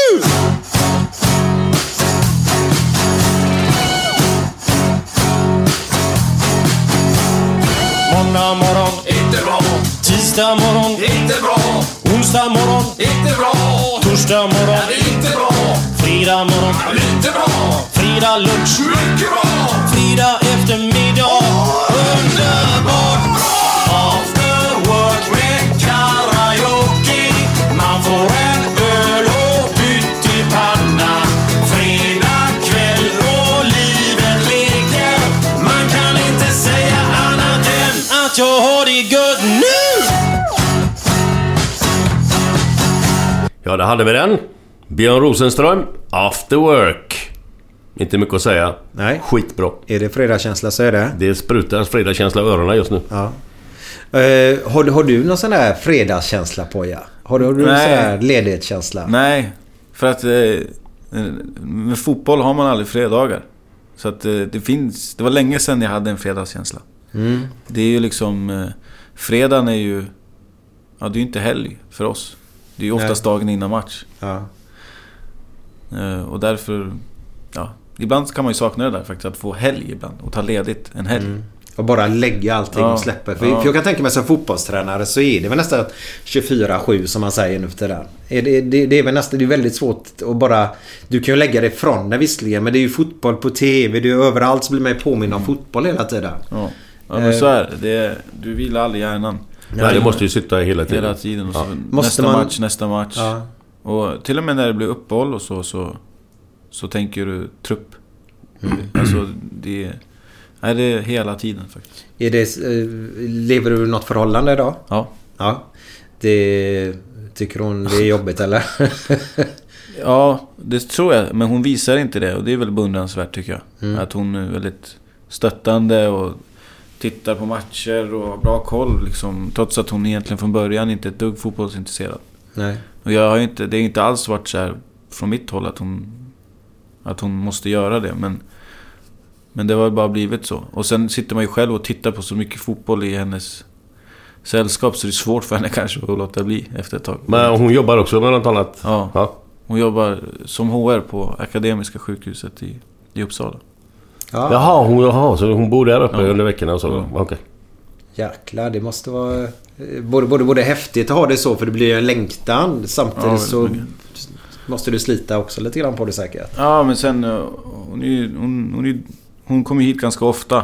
Morgon, inte bra. Tisdag morgon, inte bra. Onsdag morgon, inte bra. Torsdag morgon, inte bra. Fredag morgon, lite bra. Fredag lunch, mycket bra. Fredag eftermiddag, underbart bra. Ja, där hade vi den. Björn Rosenström, After Work. Inte mycket att säga. Nej. Skitbra. Är det fredagskänsla så är det. Det sprutar fredagskänsla i öronen just nu. Ja. Eh, har, du- har du någon sån där fredagskänsla på ja? Har du, har du någon Nej. sån där ledighetskänsla? Nej, för att eh, med fotboll har man aldrig fredagar. Så att eh, det finns... Det var länge sedan jag hade en fredagskänsla. Mm. Det är ju liksom... Eh, fredagen är ju... Ja, det är ju inte helg för oss. Det är ju oftast dagen innan match. Ja. Eh, och därför... Ja, ibland kan man ju sakna det där faktiskt. Att få helg ibland. Och ta ledigt en helg. Mm. Och bara lägga allting Ja, och släppa. För, ja. för jag kan tänka mig som fotbollstränare så är det väl nästan 24-7 som man säger nu för tiden. Det, det, det är väl nästan... Det är väldigt svårt att bara... Du kan ju lägga det ifrån dig visserligen men det är ju fotboll på TV. Det är ju överallt så blir man ju påminn om fotboll hela tiden. Ja, ja men så är det. det. är- Du vilar aldrig hjärnan. Nej, det måste ju sitta hela tiden. Hela tiden. Och så, Ja. Måste nästa man- match, nästa match. Ja. Och till och med när det blir uppehåll och så, så, så tänker du trupp. Alltså, det är... Nej, det är hela tiden faktiskt. Är det, eh, lever du i något förhållande idag? Ja. Ja. Det... Tycker hon det är jobbigt eller? Ja, det tror jag. Men hon visar inte det och det är väl beundransvärt tycker jag. Att hon är väldigt stöttande och tittar på matcher och har bra koll liksom. Trots att hon egentligen från början inte är ett dugg fotbollsintresserad. Nej. Och jag har inte, det har inte alls varit så här från mitt håll att hon, att hon måste göra det. Men, men det har bara blivit så. Och sen sitter man ju själv och tittar på så mycket fotboll i hennes sällskap så det är svårt för henne kanske att låta bli efter ett tag. Men hon jobbar också med något annat? Ja. Ja. Hon jobbar som HR på Akademiska sjukhuset i, i Uppsala. Ja. Jaha, hon, jaha, så hon bor där uppe Ja. under veckorna och så? Ja. Okej. Jäklar, det måste vara eh, både, både, både häftigt att ha det så för det blir ju en längtan. Samtidigt Ja, så väldigt måste du slita också lite grann på det säkert. Ja, men sen... eh, Hon, är, ju- hon, hon, är, hon kommer hit ganska ofta.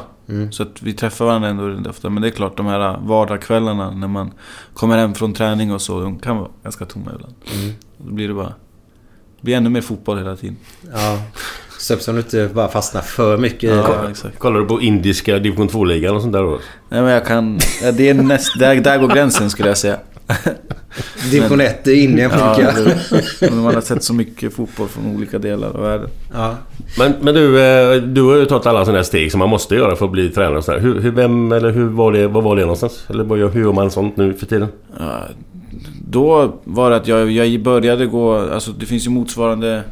Så att vi träffar varandra ändå rätt ofta. Men det är klart, de här vardagskvällarna när man kommer hem från träning och så. De kan vara ganska tomma ibland. Då blir det bara... Det blir ännu mer fotboll hela tiden. Ja. Så eftersom du inte bara fastnar för mycket i Ja, exakt. Kollar du på indiska division 2-ligan och sånt där då? Nej, men jag kan... Ja, det är näst, där, där går gränsen skulle jag säga. division 1 i Indien Ja, funkar. det, men man har sett så mycket fotboll från olika delar av världen. Ja. Men, men du, eh, du har ju tagit alla sådana här steg som man måste göra för att bli tränare och sådär. Hur, hur, vem, eller hur var det, vad var det någonstans? Eller hur gör man sånt nu för tiden? Ja, då var det att jag, jag började gå... Alltså det finns ju motsvarande...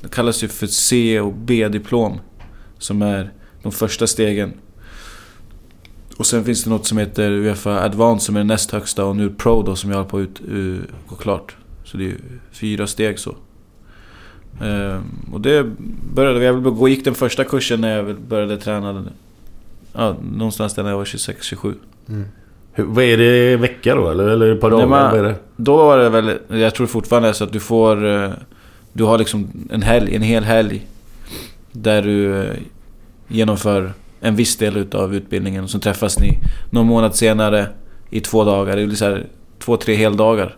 Det kallas ju för C och B-diplom. Som är de första stegen. Och sen finns det något som heter Uefa Advanced som är näst högsta och nu Pro då som jag håller på att ut, uh, gå klart. Så det är fyra steg så. Ehm, och det började... Jag gick den första kursen när jag började träna. Ja, någonstans där när jag var 26-27. Hur, vad är det vecka då? Eller, eller ett par dagar? Nej, det? Då var det väl, jag tror fortfarande så att du får... Du har liksom en helg, en hel helg. Där du eh, genomför en viss del utav utbildningen. Så träffas ni någon månad senare i två dagar. Det blir så här två, tre heldagar.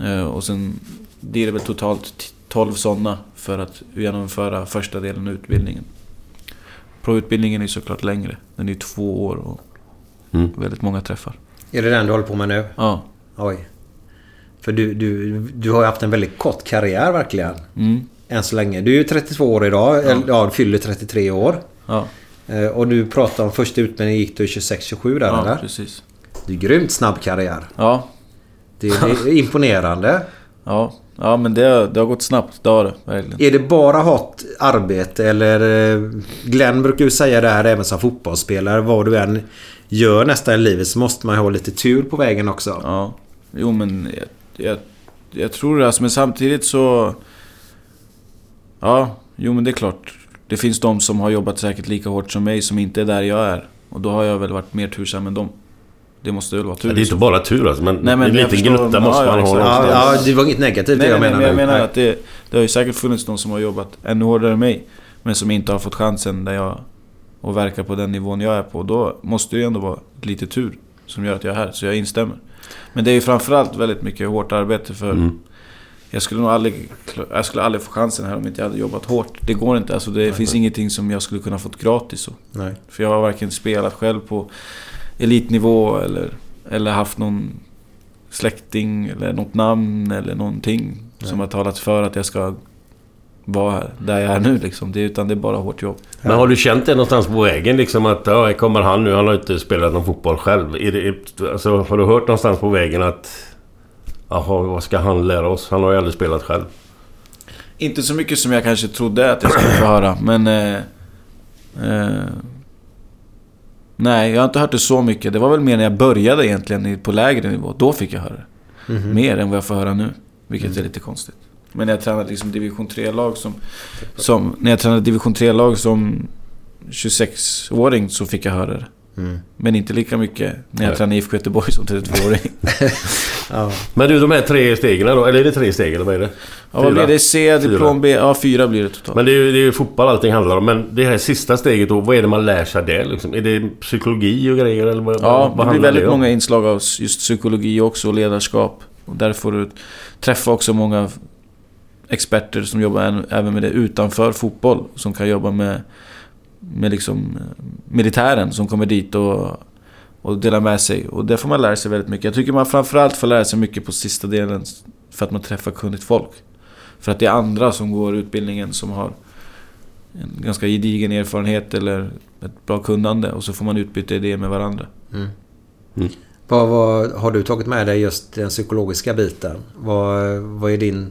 Eh, Och sen blir det väl totalt t- 12 sådana för att genomföra första delen av utbildningen. Pro-utbildningen är såklart längre. Den är två år och Mm. väldigt många träffar. Är det den du håller på med nu? Ja. Oj. För du, du, du har ju haft en väldigt kort karriär verkligen. Mm. Än så länge. Du är ju 32 år idag. Eller, ja, du fyller 33 år. Ja. Eh, Och du pratar om första utbildningen gick du 26-27 där Ja, eller? precis. Det är grymt snabb karriär. Ja, Det, det är imponerande. ja, ja men det, det har gått snabbt. Det har det verkligen. Är det bara hat arbete eller... eh, Glenn brukar ju säga det här även som fotbollsspelare. Vad du än gör nästan i livet så måste man ju ha lite tur på vägen också. Ja, jo men jag, jag, tror det. Alltså, men samtidigt så... Ja, jo men det är klart. Det finns de som har jobbat säkert lika hårt som mig som inte är där jag är. Och då har jag väl varit mer tursam än dem. Det måste väl vara tur. Ja, det är inte bara tur alltså, men, Nej, men en liten gnutta måste ja, man ja, ha. Ja, ja, det var inget negativt Nej, det jag nej, menar men jag menar Nej. att det, det har ju säkert funnits de som har jobbat ännu hårdare än mig. Men som inte har fått chansen där jag, och verkar på den nivån jag är på. Då måste det ju ändå vara lite tur som gör att jag är här. Så jag instämmer. Men det är ju framförallt väldigt mycket hårt arbete för... Mm. Jag skulle nog aldrig, jag skulle aldrig få chansen här om inte jag hade jobbat hårt. Det går inte. Alltså det finns ingenting som jag skulle kunna fått gratis. Så. Nej. För jag har varken spelat själv på elitnivå eller, eller haft någon släkting eller något namn eller någonting som har talat för att jag ska vara där jag är nu liksom. Det, utan det är bara hårt jobb. Men har du känt det någonstans på vägen liksom att ja, här kommer han nu, han har inte spelat någon fotboll själv. Är det, alltså, har du hört någonstans på vägen att... Jaha, vad ska han lära oss? Han har ju aldrig spelat själv. Inte så mycket som jag kanske trodde att jag skulle få höra, men... Eh, eh, nej, jag har inte hört det så mycket. Det var väl mer när jag började egentligen på lägre nivå. Då fick jag höra det. Mer än vad jag får höra nu. Vilket är lite konstigt. Men när jag tränade liksom division 3-lag som, som... När jag tränade division 3-lag som 26-åring så fick jag höra det. Men inte lika mycket när jag Nej. tränade IFK Göteborg som 32-åring. Ja. Men du, de här tre stegen då? Eller är det tre steg eller vad är det? Ja, vad Fyra. blir det? C, diplom B? Ja, fyra blir det totalt. Men det är, ju, det är ju fotboll allting handlar om. Men det här sista steget då, vad är det man lär sig där liksom? Är det psykologi och grejer eller vad, Ja, vad det blir väldigt om? många inslag av just psykologi också och ledarskap. Och där får du träffa också många experter som jobbar även med det utanför fotboll. Som kan jobba med, med liksom eh, militären som kommer dit och, och delar med sig. Och där får man lära sig väldigt mycket. Jag tycker man framförallt får lära sig mycket på sista delen för att man träffar kunnigt folk. För att det är andra som går utbildningen som har en ganska gedigen erfarenhet eller ett bra kunnande och så får man utbyta idéer med varandra. Vad, vad har du tagit med dig just den psykologiska biten? Vad, vad är din...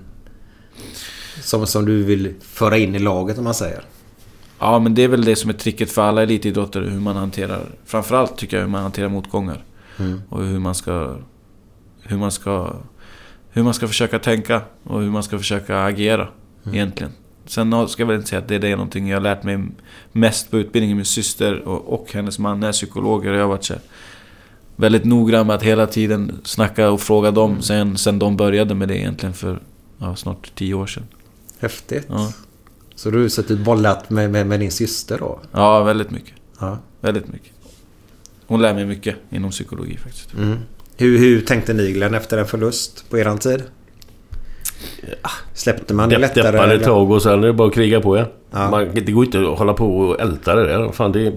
Som, som du vill föra in i laget om man säger? Ja, men det är väl det som är tricket för alla elitidrottare. Hur man hanterar... Framförallt tycker jag hur man hanterar motgångar. Mm. Och hur man ska... Hur man ska... Hur man ska försöka tänka och hur man ska försöka agera. Egentligen. Sen ska jag väl inte säga att det är det någonting jag har lärt mig mest på utbildningen. Min syster och, och hennes man är psykologer. Och jag har varit så väldigt noggrann med att hela tiden snacka och fråga dem. Sen, sen de började med det egentligen för ja, snart tio år sedan. Häftigt. Ja, Så du har suttit bollat med, med, med din syster då? ja väldigt mycket. Ja. Väldigt mycket. Hon lär mig mycket inom psykologi faktiskt. Mm. Hur, hur tänkte ni Glenn efter en förlust på eran tid? Släppte man det lättare? deppade ett tag och sen är det bara att kriga på igen. Ja. Man, det går inte att hålla på och älta det där. Fan, det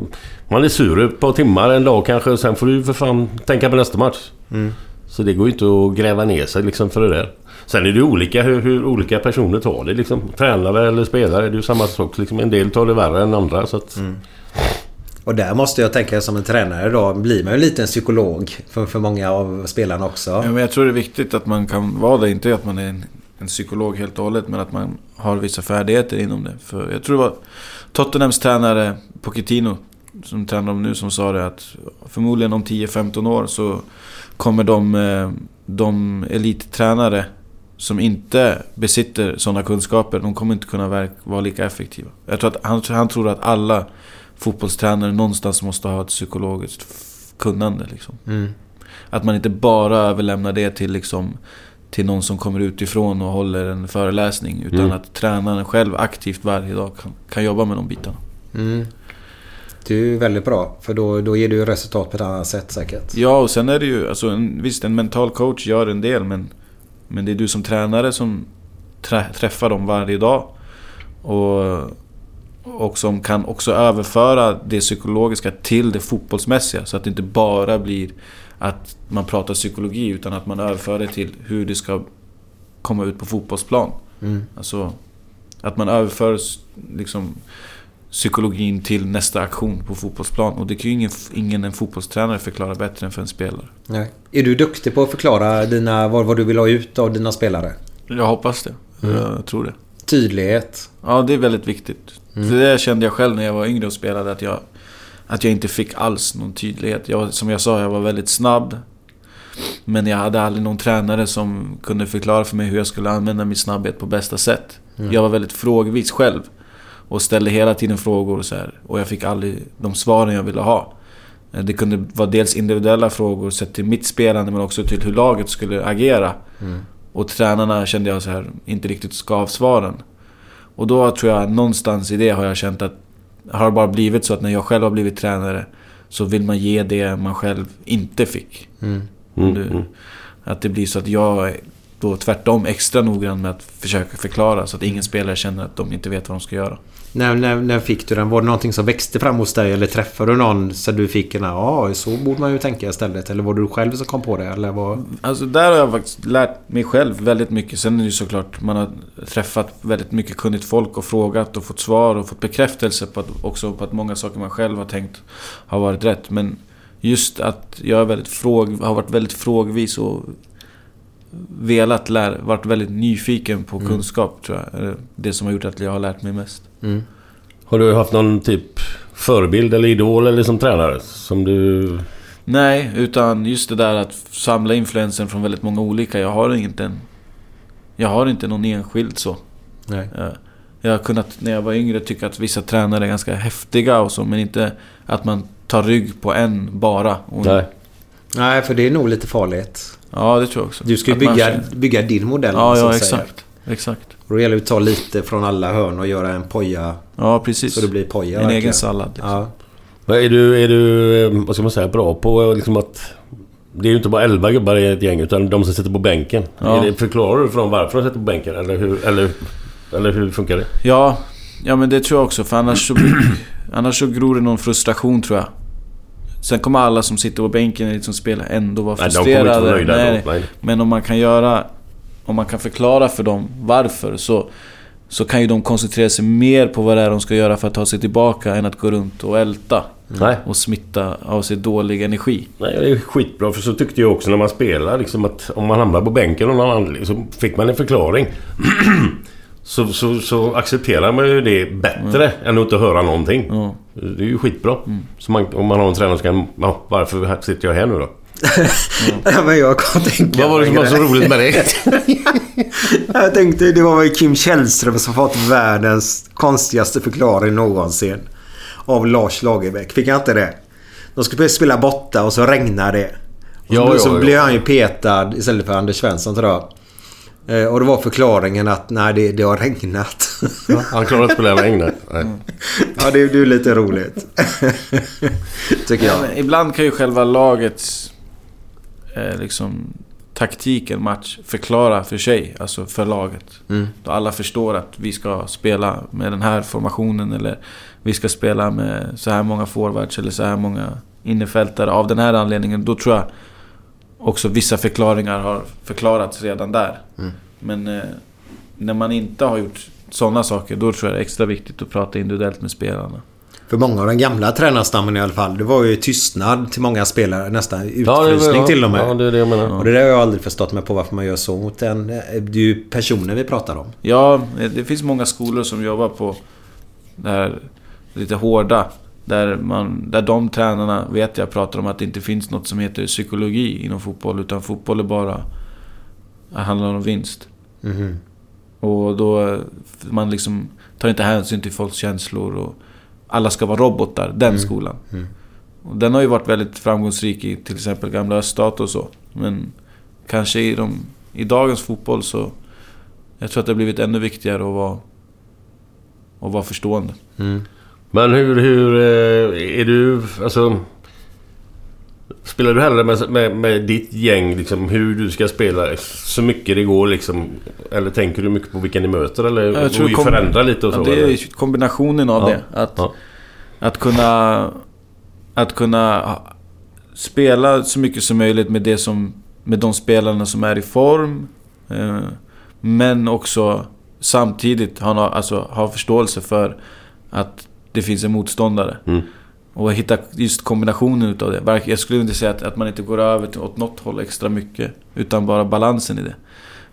man är sur ett par timmar, en dag kanske. Sen får du för fan tänka på nästa match. Mm. Så det går ju inte att gräva ner sig liksom för det där. Sen är det olika hur, hur olika personer tar det. Liksom. Tränare eller spelare, det är ju samma sak. Liksom. En del tar det värre än andra. Så att, Mm. Och där måste jag tänka som en tränare då blir man ju lite en psykolog för, för många av spelarna också. Ja, men jag tror det är viktigt att man kan vara det. Inte att man är en, en psykolog helt och hållet, men att man har vissa färdigheter inom det. För jag tror det var Tottenhams tränare Pochettino, som tränar dem nu, som sa det att förmodligen om 10-15 år så kommer de, eh, de elittränare som inte besitter sådana kunskaper, de kommer inte kunna vara lika effektiva. Jag tror att han, han tror att alla fotbollstränare någonstans måste ha ett psykologiskt kunnande. Liksom. Mm. Att man inte bara överlämnar det till, liksom, till någon som kommer utifrån och håller en föreläsning. Utan Mm. att tränaren själv aktivt varje dag kan, kan jobba med de bitarna. Mm. Det är ju väldigt bra för då, då ger du resultat på ett annat sätt säkert. Ja, och sen är det ju... Alltså, en, visst, en mental coach gör en del, men, men det är du som tränare som trä, träffar dem varje dag. Och, och som kan också överföra det psykologiska till det fotbollsmässiga. Så att det inte bara blir att man pratar psykologi, utan att man överför det till hur det ska komma ut på fotbollsplan. Mm. Alltså, att man överför liksom, psykologin till nästa aktion på fotbollsplan. Och det kan ju ingen, ingen en fotbollstränare förklara bättre än för en spelare. Nej. Är du duktig på att förklara dina, vad, vad du vill ha ut av dina spelare? Jag hoppas det. Mm. Jag tror det. Tydlighet. Ja, det är väldigt viktigt. För det kände jag själv när jag var yngre och spelade. Att jag, att jag inte fick alls någon tydlighet. Jag, som jag sa, jag var väldigt snabb. Men jag hade aldrig någon tränare som kunde förklara för mig hur jag skulle använda min snabbhet på bästa sätt. Jag var väldigt frågvis själv. Och ställde hela tiden frågor och så här. Och jag fick aldrig de svaren jag ville ha. Eh, Det kunde vara dels individuella frågor sett till mitt spelande men också till hur laget skulle agera. Och tränarna kände jag så här inte riktigt gav svaren. Och då tror jag någonstans i det har jag känt att, har det bara blivit så att när jag själv har blivit tränare så vill man ge det man själv inte fick. Mm. Mm, Du- mm. Att det blir så att jag är då tvärtom extra noggrann med att försöka förklara så att ingen spelare känner att de inte vet vad de ska göra. När, när, när fick du den? Var det någonting som växte fram hos dig? Eller träffade du någon så du fick en ja, så borde man ju tänka istället? Eller var det du själv som kom på det? Eller vad? Alltså där har jag faktiskt lärt mig själv väldigt mycket. Sen är det ju såklart, man har träffat väldigt mycket kunnigt folk och frågat och fått svar och fått bekräftelse på att, också på att många saker man själv har tänkt har varit rätt. Men just att jag är väldigt fråg, har varit väldigt frågvis och velat lära, varit väldigt nyfiken på Mm. kunskap tror jag. Det som har gjort att jag har lärt mig mest. Mm. Har du haft någon typ förebild eller idol eller som tränare? Som du... Nej, utan just det där att samla influensen från väldigt många olika. Jag har inte en... Jag har inte någon enskild så. Nej. Jag, jag har kunnat, när jag var yngre, tycka att vissa tränare är ganska häftiga och så, men inte att man tar rygg på en bara. Och, Nej. Nej, för det är nog lite farligt. Ja, det tror jag också. Du ska ju Att man bygga, bygga din modell. Ja, ja, att säga. exakt. Och då gäller det att ta lite från alla hörn och göra en poja. Ja, precis. Så det blir poja. En verkligen. egen sallad. Liksom. Ja. Är du, är du, eh, vad ska man säga, bra på liksom att... Det är ju inte bara 11 gubbar i ett gäng utan de som sitter på bänken. Ja. Är det, förklarar du för dem varför de sitter på bänken? Eller hur, eller, eller hur funkar det? Ja, ja men det tror jag också. För annars så, annars så gror det någon frustration tror jag. Sen kommer alla som sitter på bänken eller som spelar ändå vara Nej, de kommer inte frustrerade. vara nöjda Nej, då. Nej. Men om man kan göra... Om man kan förklara för dem varför så... Så kan ju de koncentrera sig mer på vad det är de ska göra för att ta sig tillbaka än att gå runt och älta. Nej. Och smitta av sig dålig energi. Nej, det är skitbra för så tyckte jag också när man spelar liksom att om man hamnar på bänken och någon annan så fick man en förklaring. så, så, så accepterar man ju det bättre än att inte höra någonting. Ja. Det är ju skitbra. Så man, om man har en tränare som kan... Ja, varför sitter jag här nu då? Ja, men jag kan tänka Vad var det som var så roligt med det? Jag tänkte det var väl Kim Källström som fått världens konstigaste förklaring någonsin. Av Lars Lagerbäck. Fick jag inte det? De skulle spela borta och så regnar det. Och så, Ja, ja, så ja. blev han ju petad istället för Anders Svensson tror jag. Eh, Och det var förklaringen att nej det, det har regnat. Han klarar inte att spela i regn. nej. Ja det, det är lite roligt. Tycker Ja, jag. men ibland kan ju själva lagets eh, liksom, taktik en match förklara för sig, alltså för laget. Mm. Då alla förstår att vi ska spela med den här formationen eller vi ska spela med så här många forwards eller så här många innerfältare av den här anledningen. Då tror jag också vissa förklaringar har förklarats redan där. Mm. Men eh, när man inte har gjort sådana saker, då tror jag det är extra viktigt att prata individuellt med spelarna. För många av den gamla tränarstammen i alla fall. Det var ju tystnad till många spelare. Nästan utfrysning ja, till och med. Ja, det är det jag menar. Och det där har jag aldrig förstått mig på varför man gör så mot en... Det är ju personer vi pratar om. Ja, det finns många skolor som jobbar på det här lite hårda. Där, man, där de tränarna, vet jag, pratar om att det inte finns något som heter psykologi inom fotboll. Utan fotboll är bara... Det handlar om vinst. Mhm. Och då... Man liksom tar inte hänsyn till folks känslor och... Alla ska vara robotar. Den skolan. Mm. Och den har ju varit väldigt framgångsrik i till exempel gamla öststat och så. Men kanske i, de, i dagens fotboll så... Jag tror att det har blivit ännu viktigare att vara... Att vara förstående. Mm. Men hur, hur eh, är du... Alltså... Spelar du hellre med, med, med ditt gäng liksom hur du ska spela så mycket det går liksom? Eller tänker du mycket på vilka ni möter eller Jag tror och förändra lite och så? Det eller? är kombinationen av Ja. det. Att, Ja. att kunna... Att kunna spela så mycket som möjligt med, det som, med de spelarna som är i form. Eh, men också samtidigt ha, alltså, ha förståelse för att det finns en motståndare. Mm. Och hitta just kombinationen utav det. Jag skulle inte säga att, att man inte går över till, åt något håll extra mycket. Utan bara balansen i det.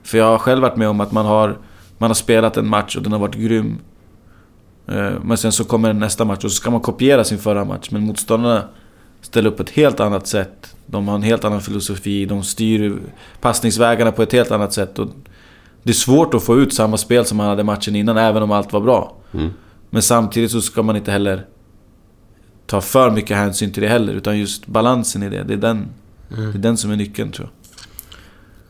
För jag har själv varit med om att man har, man har spelat en match och den har varit grym. Eh, Men sen så kommer nästa match och så ska man kopiera sin förra match. Men motståndarna ställer upp på ett helt annat sätt. De har en helt annan filosofi. De styr passningsvägarna på ett helt annat sätt. Och det är svårt att få ut samma spel som man hade matchen innan, även om allt var bra. Mm. Men samtidigt så ska man inte heller ta för mycket hänsyn till det heller. Utan just balansen i det. Det är den, det är den som är nyckeln tror jag.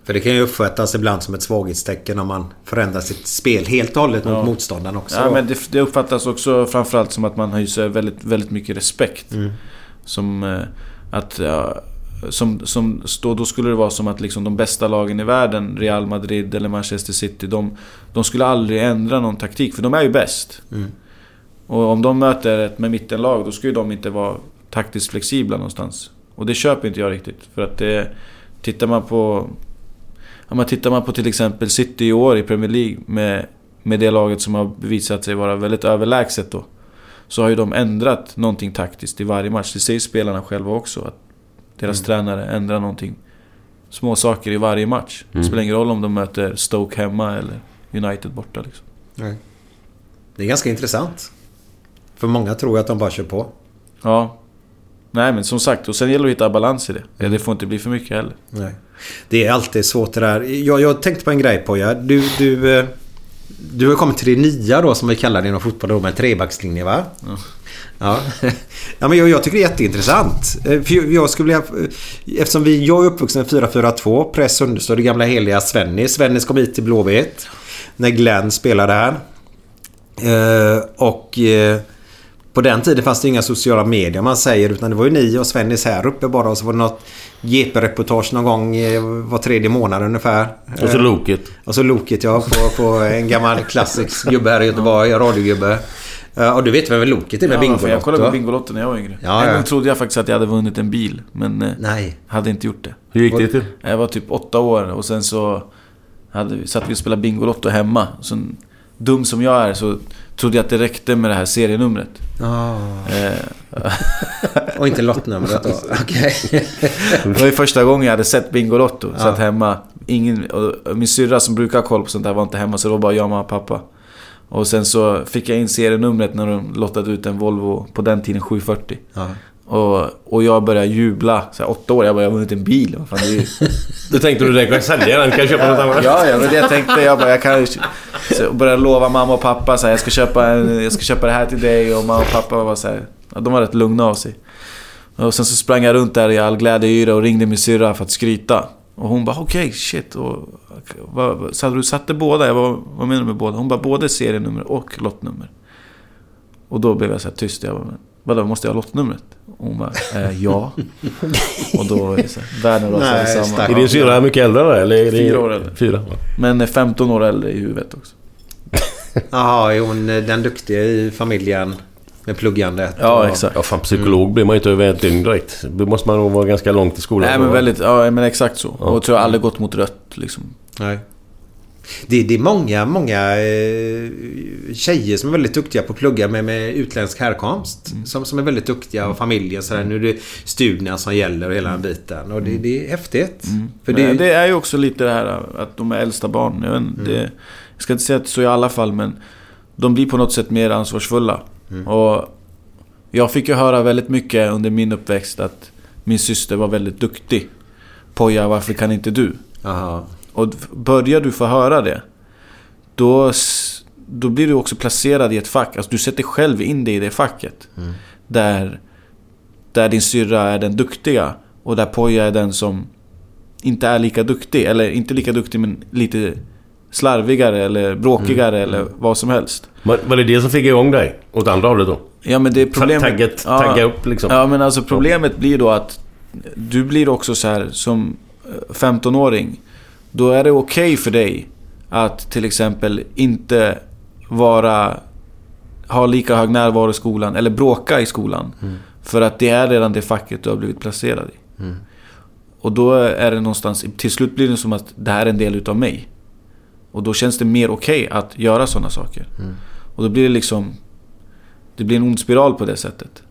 För det kan ju uppfattas ibland som ett svaghetstecken om man förändrar sitt spel helt och hållet mot Ja. motståndaren också. Ja, då. men det, det uppfattas också framförallt som att man hyser väldigt, väldigt mycket respekt. Mm. Som eh, att... Ja, som, som, då, då skulle det vara som att liksom de bästa lagen i världen, Real Madrid eller Manchester City, de, de skulle aldrig ändra någon taktik, för de är ju bäst. Mm. Och om de möter ett med mittenlag, då ska ju de inte vara taktiskt flexibla någonstans. Och det köper inte jag riktigt. För att det... Tittar man på... Ja, men tittar man på till exempel City i år i Premier League med, med det laget som har bevisat sig vara väldigt överlägset då. Så har ju de ändrat någonting taktiskt i varje match. Det säger spelarna själva också. Att deras Mm. tränare ändrar någonting. Små saker i varje match. Det Mm. spelar ingen roll om de möter Stoke hemma eller United borta liksom. Nej. Det är ganska intressant. För många tror ju att de bara kör på. Ja. Nej men som sagt, och sen gäller det att hitta balans i det. Det får inte bli för mycket heller. Nej. Det är alltid svårt det där. Jag, jag tänkte på en grej Poja. Du, du, eh, du har kommit till det nya då som vi kallar det inom fotboll då med trebackslinje va? Ja. Ja. ja men jag, jag tycker det är jätteintressant. Eh, För jag, skulle vilja... eh, Eftersom vi, jag är uppvuxen i 4-4-2. Press understöd, det gamla heliga Svennis. Svennis kom hit till Blåvitt. När Glenn spelade här. Och... På den tiden fanns det inga sociala medier man säger utan det var ju ni och Svennis här uppe bara och så var det något GP-reportage någon gång eh, var tredje månad ungefär. Och så Eh, Loket. Och så Loket ja, på, på en gammal klassisk gubbe här i Göteborg, radiogubbe. Och du vet vem Loket är med Ja, Bingolotto? jag kollade på Bingolotto när jag var yngre. Ja, en gång trodde jag faktiskt att jag hade vunnit en bil. Men eh, Nej. hade inte gjort det. Hur gick det till? Jag var typ åtta år och sen så hade, vi- satt vi och spelade Bingolotto hemma. Så dum som jag är så trodde jag att det räckte med det här serienumret. Eh, Och inte lottnumret då? Okej. det var ju första gången jag hade sett Bingolotto. Ja. Satt hemma. Ingen, min syrra som brukar ha koll på sånt där var inte hemma så det var bara jag, mamma och pappa. Och sen så fick jag in serienumret när de lottade ut en Volvo, på den tiden 740. Ja. Och, och jag började jubla. Så här, åtta år, jag bara, jag har vunnit en bil. Vad fan, det är ju... Då tänkte du direkt, jag sälja den? Kan jag köpa något annat? Ja, ja, det var det jag tänkte. Jag bara, jag kan... Så började lova mamma och pappa så här, jag ska köpa en, jag ska köpa det här till dig. Och mamma och pappa var så här, de var rätt lugna av sig. Och sen så sprang jag runt där i all glädje och ringde min syrra för att skryta. Och hon bara, okej, shit. Och, vad, så du satte båda? Jag bara, vad menar du med båda? Hon bara, både serienummer och lottnummer. Och då blev jag så här tyst. Jag bara, men, vadå, måste jag ha lottnumret? Och hon bara, eh, ja. och då är det så här, världen rasade Nej, samman. Är din syrra mycket äldre då, eller? Är det... Fyra år äldre. Fyra? ja. Men är 15 år äldre i huvudet också. Jaha, är hon eh, den duktiga i familjen med pluggandet? Ja, och- exakt. Ja, fan psykolog blir man ju inte över ett dygn direkt. Då måste man nog vara ganska långt i skolan. Nej men väldigt, ja men exakt så. Och tror jag aldrig gått mot rött liksom. Nej. Det, det är många, många eh, tjejer som är väldigt duktiga på att plugga med, med utländsk härkomst. Mm. Som, som är väldigt duktiga och familjer sådär. Nu är det studierna som gäller och hela den biten. Och det, det är häftigt. För Mm. Men det, det är ju också lite det här att de är äldsta barn. Jag, vet, inte, det, jag ska inte säga att det är så i alla fall men de blir på något sätt mer ansvarsfulla. Och jag fick ju höra väldigt mycket under min uppväxt att min syster var väldigt duktig. Poja, varför kan inte du? Aha. Och börjar du få höra det, då, då blir du också placerad i ett fack. Alltså du sätter själv in dig i det facket. Där, där din syrra är den duktiga och där Poja är den som inte är lika duktig. Eller inte lika duktig men lite slarvigare eller bråkigare eller vad som helst. Var, var det det som fick igång dig? Åt andra hållet då? Ja men det är problemet... Tagget, Ja. tagga upp liksom. Ja men alltså problemet blir då att du blir också så här som eh, 15-åring. Då är det okej för dig att till exempel inte vara... Ha lika hög närvaro i skolan eller bråka i skolan. För att det är redan det facket du har blivit placerad i. Och då är det någonstans... Till slut blir det som att det här är en del utav mig. Och då känns det mer okej att göra sådana saker. Och då blir det liksom... Det blir en ond spiral på det sättet.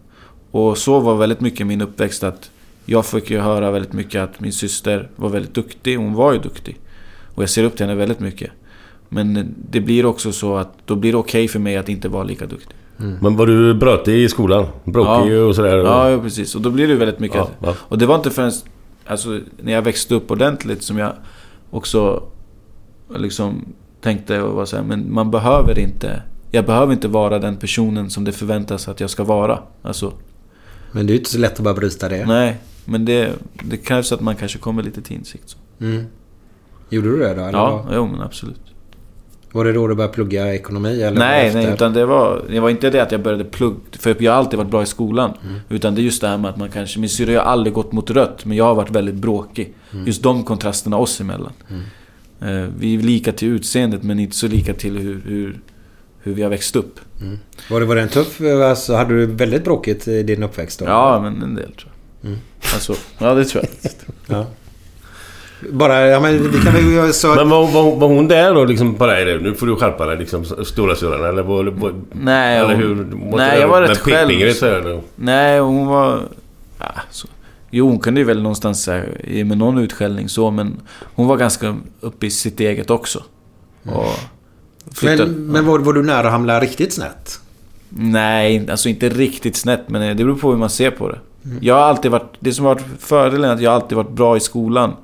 Och så var väldigt mycket min uppväxt att jag fick ju höra väldigt mycket att min syster var väldigt duktig. Hon var ju duktig. Och jag ser upp till henne väldigt mycket. Men det blir också så att då blir det okej för mig att inte vara lika duktig. Men var du brötig i skolan? Brokig och sådär? Ja, ja, precis. Och då blir det väldigt mycket... Ja, ja. Och det var inte förrän... Alltså, när jag växte upp ordentligt som jag också liksom tänkte och var så här, men man behöver inte... Jag behöver inte vara den personen som det förväntas att jag ska vara. Alltså, Men det är ju inte så lätt att bara bryta det. nej. Men det, det krävs att man kanske kommer lite till insikt. Så. Mm. Gjorde du det då? Eller Ja, jo men absolut. Var det då du började plugga ekonomi? Eller Nej, nej, utan det var, det var inte det att jag började plugga. För jag har alltid varit bra i skolan. Mm. Utan det är just det här med att man kanske... Min syrra har aldrig gått mot rött, men jag har varit väldigt bråkig. Mm. Just de kontrasterna oss emellan. Eh, vi är lika till utseendet, men inte så lika till hur, hur, hur vi har växt upp. Mm. Var, det, var det en tuff... Alltså, hade du väldigt bråkigt i din uppväxt då? Ja, men en del tror jag. Mm. Alltså, ja det tror jag. Ja. Bara, ja men vi kan väl så... Men var, var, var hon där då liksom på dig? Nu får du skärpa dig liksom, stora syrran eller? Var, var, Nej, eller hon- hur? Måste nej, det- jag var rätt själv. så? Nej, hon var... Ja, så. Jo, hon kunde ju väl någonstans här, ge mig någon utskällning så, men hon var ganska uppe i sitt eget också. Och flyttade, Men, men var, var du nära att hamna riktigt snett? Nej, alltså inte riktigt snett, men det beror på hur man ser på det. Mm. Jag har alltid varit... Det som har varit fördelen är att jag alltid varit bra i skolan.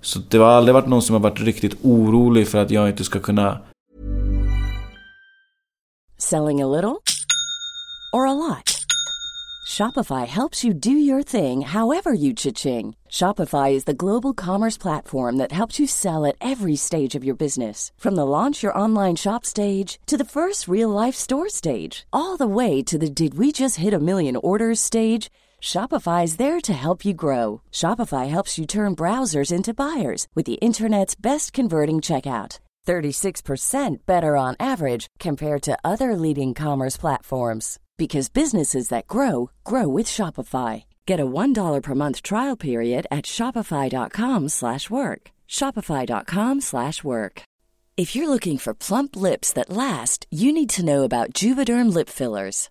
Så det har aldrig varit någon som har varit riktigt orolig för att jag inte ska kunna... Selling a little or a lot? Shopify helps you do your thing however you cha-ching. Shopify is the global commerce platform that helps you sell at every stage of your business. From the launch your online shop stage to the first real life store stage, all the way to the did we just hit a million orders stage. Shopify is there to help you grow. Shopify helps you turn browsers into buyers with the internet's best converting checkout. 36% better on average compared to other leading commerce platforms because businesses that grow grow with Shopify. Get a $1 per month trial period at shopify.com/work. shopify.com/work. If you're looking for plump lips that last, you need to know about Juvederm lip fillers.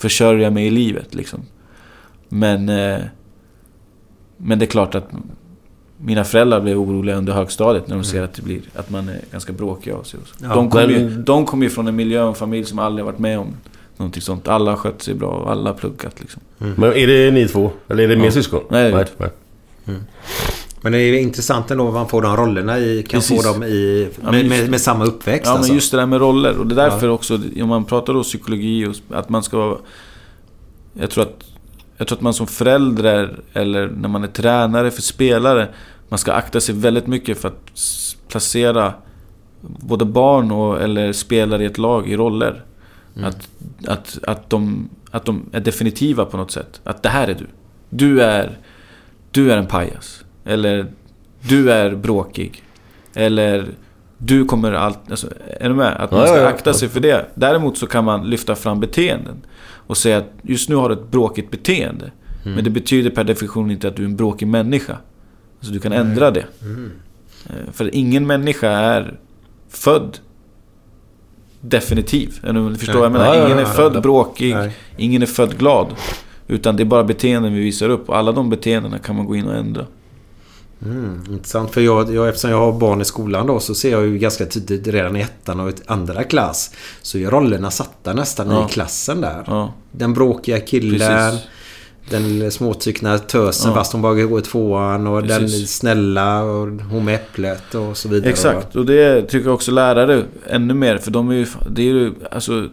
Försörja mig i livet liksom. Men... Eh, men det är klart att mina föräldrar blev oroliga under högstadiet när de ser att, det blir, att man är ganska bråkig av sig. och så. Ja, de kommer ju, de kom ju från en miljö och en familj som aldrig varit med om någonting sånt. Alla har skött sig bra och alla har pluggat liksom. Men är det ni två? Eller är det mer Ja. syskon? Nej, nej. nej. Mm. Men det är intressant ändå vad man får de rollerna i. Kan Precis. få dem i... Med, med, med samma uppväxt Ja, alltså. men just det där med roller. Och det är därför Ja. också, om man pratar då psykologi och att man ska vara... Jag tror att... Jag tror att man som förälder eller när man är tränare för spelare, man ska akta sig väldigt mycket för att placera både barn och, eller spelare i ett lag i roller. Mm. Att, att, att, de, att de är definitiva på något sätt. Att det här är du. Du är, du är en pajas. Eller du är bråkig. Eller du kommer alltid... Alltså, är du med? Att man ska akta sig för det. Däremot så kan man lyfta fram beteenden. Och säga att just nu har du ett bråkigt beteende. Mm. Men det betyder per definition inte att du är en bråkig människa. Så du kan ändra det. Mm. Eh, För ingen människa är född definitiv. Du förstår vad jag menar? Ingen är född bråkig. Ingen är född glad. Utan det är bara beteenden vi visar upp. Och alla de beteendena kan man gå in och ändra. Mm, intressant. För jag, jag, eftersom jag har barn i skolan då så ser jag ju ganska tydligt redan i ettan och ett andra klass. Så är rollerna satta nästan Ja. i klassen där. Ja. Den bråkiga killen. Precis. Den lilla småtryckna tösen Ja. fast hon bara går i tvåan och den Precis. snälla och hon med äpplet och så vidare. Exakt, och det tycker jag också lärare ännu mer. För de är ju... Det är ju alltså,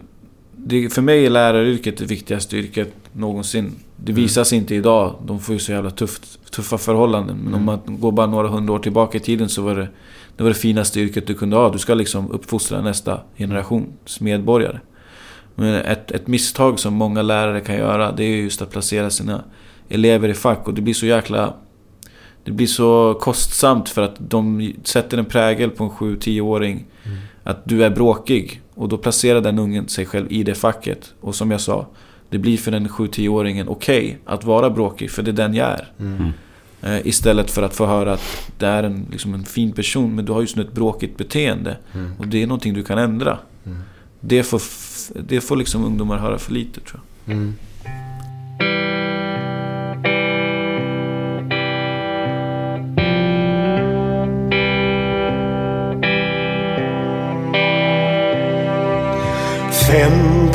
det, för mig är läraryrket det viktigaste yrket någonsin. Det Mm. visas inte idag. De får ju så jävla tufft, tuffa förhållanden. Men om man går bara några hundra år tillbaka i tiden så var det det, var det finaste yrket du kunde ha. Du ska liksom uppfostra nästa generations medborgare. Men ett, ett misstag som många lärare kan göra det är just att placera sina elever i fack. Och det blir så jäkla... Det blir så kostsamt för att de sätter en prägel på en 7-10-åring. Att du är bråkig. Och då placerar den ungen sig själv i det facket. Och som jag sa, det blir för den 7-10-åringen okej att vara bråkig, för det är den jag är. Mm. Eh, istället för att få höra att det är en, liksom en fin person, men du har just nu ett bråkigt beteende. Mm. Och det är någonting du kan ändra. Mm. Det får, det får liksom ungdomar höra för lite tror jag. Mm. Fem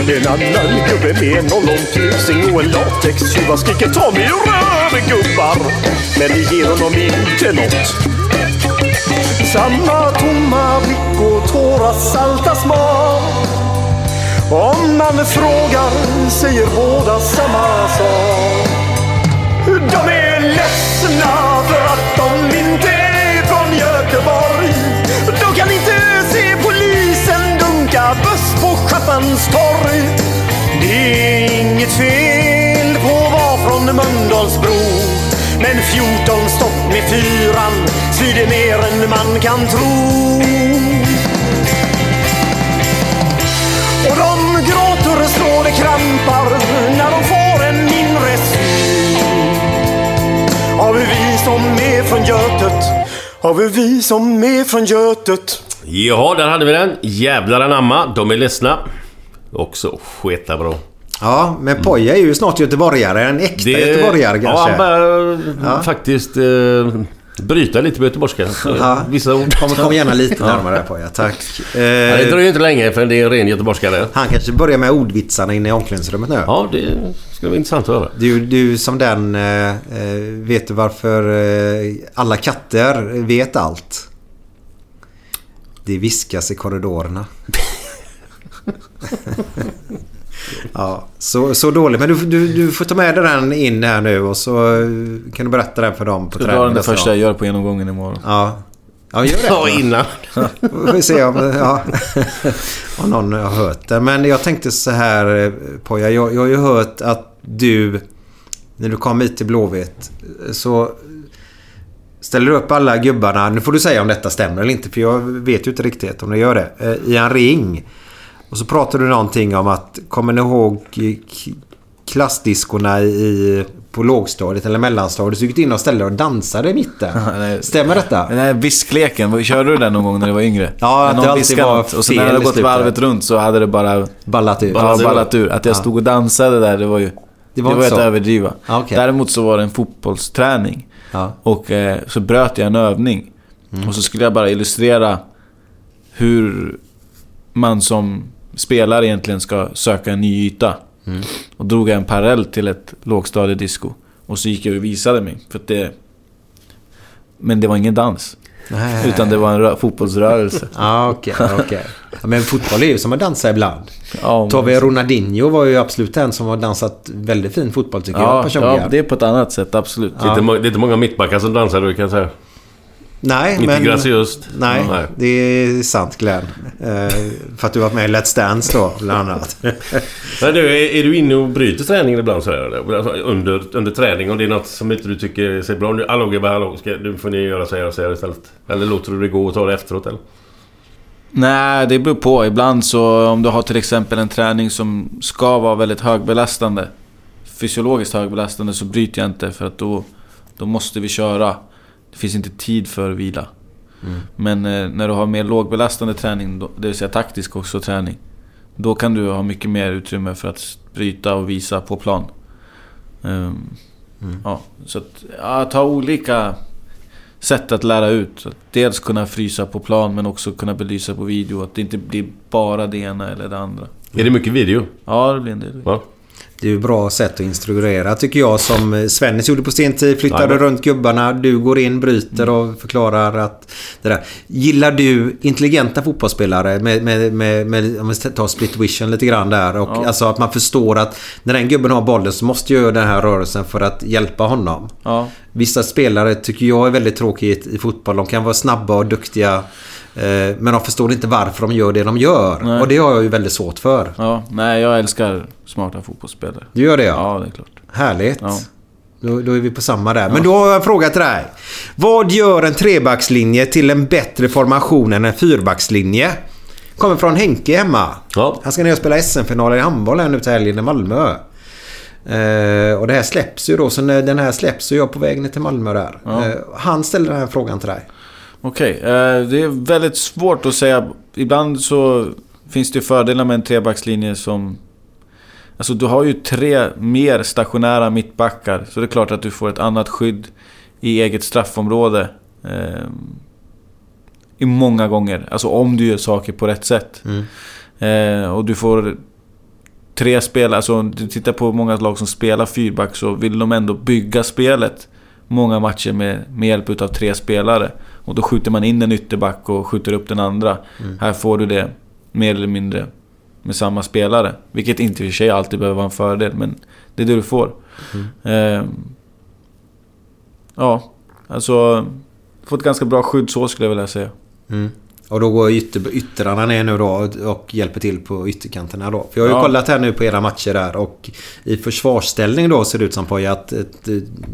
En annan gubbe med en ollontusing och en latextjuva skriker ta mig rör röven gubbar. Men det ger honom inte nåt. Samma tomma blick och tårar salta smak. Om man frågar säger båda samma sak. De är ledsna för att de inte är från Göteborg. De kan inte buss torg. Det är inget fel på att vara från Mölndalsbro. Men 14 stopp med fyran svider mer än man kan tro. Och de gråter och slår det krampar när de får en mindre syn. Har vi vi som är från Götet? Har vi vi som är från Götet? Ja, där hade vi den. Jävlar anamma. De är ledsna. Också sketa bra. Ja, men Poja är ju snart göteborgare. En äkta göteborgare Ja, kanske. han börjar Ja. faktiskt eh, bryta lite på göteborgska. Ja. Vissa ord. Kom, kom gärna lite närmare Poja, tack. Eh, Ja, det dröjer inte länge för det är ren göteborgska det. han kanske börjar med ordvitsarna inne i omklädningsrummet nu. Ja, det skulle vara intressant att höra. Du, du som den... Eh, eh, vet du varför eh, alla katter vet allt? Det viskas i korridorerna. ja, så, så dåligt. Men du, du, du får ta med dig den in här nu och så eh, kan du berätta den för dem på Jag drar den det första jag gör på genomgången imorgon. Ja. Ja, gör det. Ja, innan. Får vi se om, ja, om någon har hört det. Men jag tänkte så här eh, Poja. Jag, jag har ju hört att du när du kom hit till Blåvitt så ställer upp alla gubbarna. Nu får du säga om detta stämmer eller inte för jag vet ju inte riktigt om det gör det. eh, I en ring. Och så pratar du någonting om att, kommer ni ihåg klassdiskorna i, på lågstadiet eller mellanstadiet? Så gick du in och ställde och dansade i mitten. Stämmer detta? Den här viskleken, körde du den någon gång när du var yngre? Ja, att det alltid var något, Och sen när det i gått varvet runt så hade det bara ballat ur. Ja, ballat ur. Att jag Ja. stod och dansade där, det var ju... Det var var, inte att överdriva. Ja, okej. Däremot så var det en fotbollsträning. Ja. Och eh, så bröt jag en övning. Mm. Och så skulle jag bara illustrera hur man som spelare egentligen ska söka en ny yta. Mm. Och drog jag en parallell till ett lågstadiedisco. Och så gick jag och visade mig. För det... Men det var ingen dans. Nej. Utan det var en rö- fotbollsrörelse. Ja, okej. okej. Ja, Men fotboll är ju som att dansa ibland. Ja, Tar vi Ronaldinho var ju absolut en som har dansat väldigt fin fotboll tycker jag Ja, personligen. ja, det är på ett annat sätt, absolut. Det, är inte, det är inte många mittbackar som dansar då kan jag säga. Nej, Inte men... graciöst. Nej, Nej. det är sant Glenn. Eh, för att du har varit med i Let's Dance då, bland annat. Men du, är, är du inne och bryter träningen ibland så här, eller? Alltså, under, under träning? Om det är något som inte du tycker ser bra nu. Hallå gubbar, hallå. Ska, nu får ni göra så här och så här istället. Eller låter du det gå och ta det efteråt eller? Nej, det beror på. Ibland så om du har till exempel en träning som ska vara väldigt högbelastande. Fysiologiskt högbelastande så bryter jag inte för att då, då måste vi köra. Det finns inte tid för vila. Mm. Men eh, när du har mer lågbelastande träning, då, det vill säga taktisk också träning. Då kan du ha mycket mer utrymme för att bryta och visa på plan. Ehm, Ja, så att ja, ta olika sätt att lära ut. Att dels kunna frysa på plan men också kunna belysa på video. Att det inte blir bara det ena eller det andra. Är det mycket video? Ja, det blir en del. Ja. Det är ju ett bra sätt att instruera tycker jag som Svennis gjorde på sin tid. Flyttade Jajamän. runt gubbarna. Du går in, bryter och förklarar att... Det där. Gillar du intelligenta fotbollsspelare med, med, med, med om vi tar split vision lite grann där. Och Ja. Alltså att man förstår att när den gubben har bollen så måste jag göra den här rörelsen för att hjälpa honom. Ja. Vissa spelare tycker jag är väldigt tråkigt i fotboll. De kan vara snabba och duktiga. Eh, Men de förstår inte varför de gör det de gör. Nej. Och det har jag ju väldigt svårt för. Ja, nej jag älskar smarta fotbollsspelare. Du gör det Ja, det är klart. Härligt. Ja. Då, då är vi på samma där. Men då har jag en fråga till dig. Vad gör en trebackslinje till en bättre formation än en fyrbackslinje? Kommer från Henke hemma. Ja. Han ska ner och spela SM-finaler i handboll här nu till helgen i Malmö. Eh, och det här släpps ju då. Så när den här släpps så är jag på väg ner till Malmö där. Ja. Eh, han ställer den här frågan till dig. Okej, eh, det är väldigt svårt att säga. Ibland så finns det fördelar med en trebackslinje som... Alltså du har ju tre mer stationära mittbackar. Så det är klart att du får ett annat skydd i eget straffområde. Eh, I många gånger. Alltså om du gör saker på rätt sätt. Eh, och du får tre spelare, alltså om du tittar på många lag som spelar fyrback så vill de ändå bygga spelet många matcher med, med hjälp utav tre spelare. Och då skjuter man in en ytterback och skjuter upp den andra. Mm. Här får du det mer eller mindre med samma spelare. Vilket inte i och för sig alltid behöver vara en fördel, men det är det du får. Eh, ja, alltså... Få ett ganska bra skydd så skulle jag vilja säga. Mm. Och då går ytter, yttrarna ner nu då och, och hjälper till på ytterkanterna då. För jag har ju Ja. kollat här nu på era matcher där och i försvarsställning då ser det ut som Poja att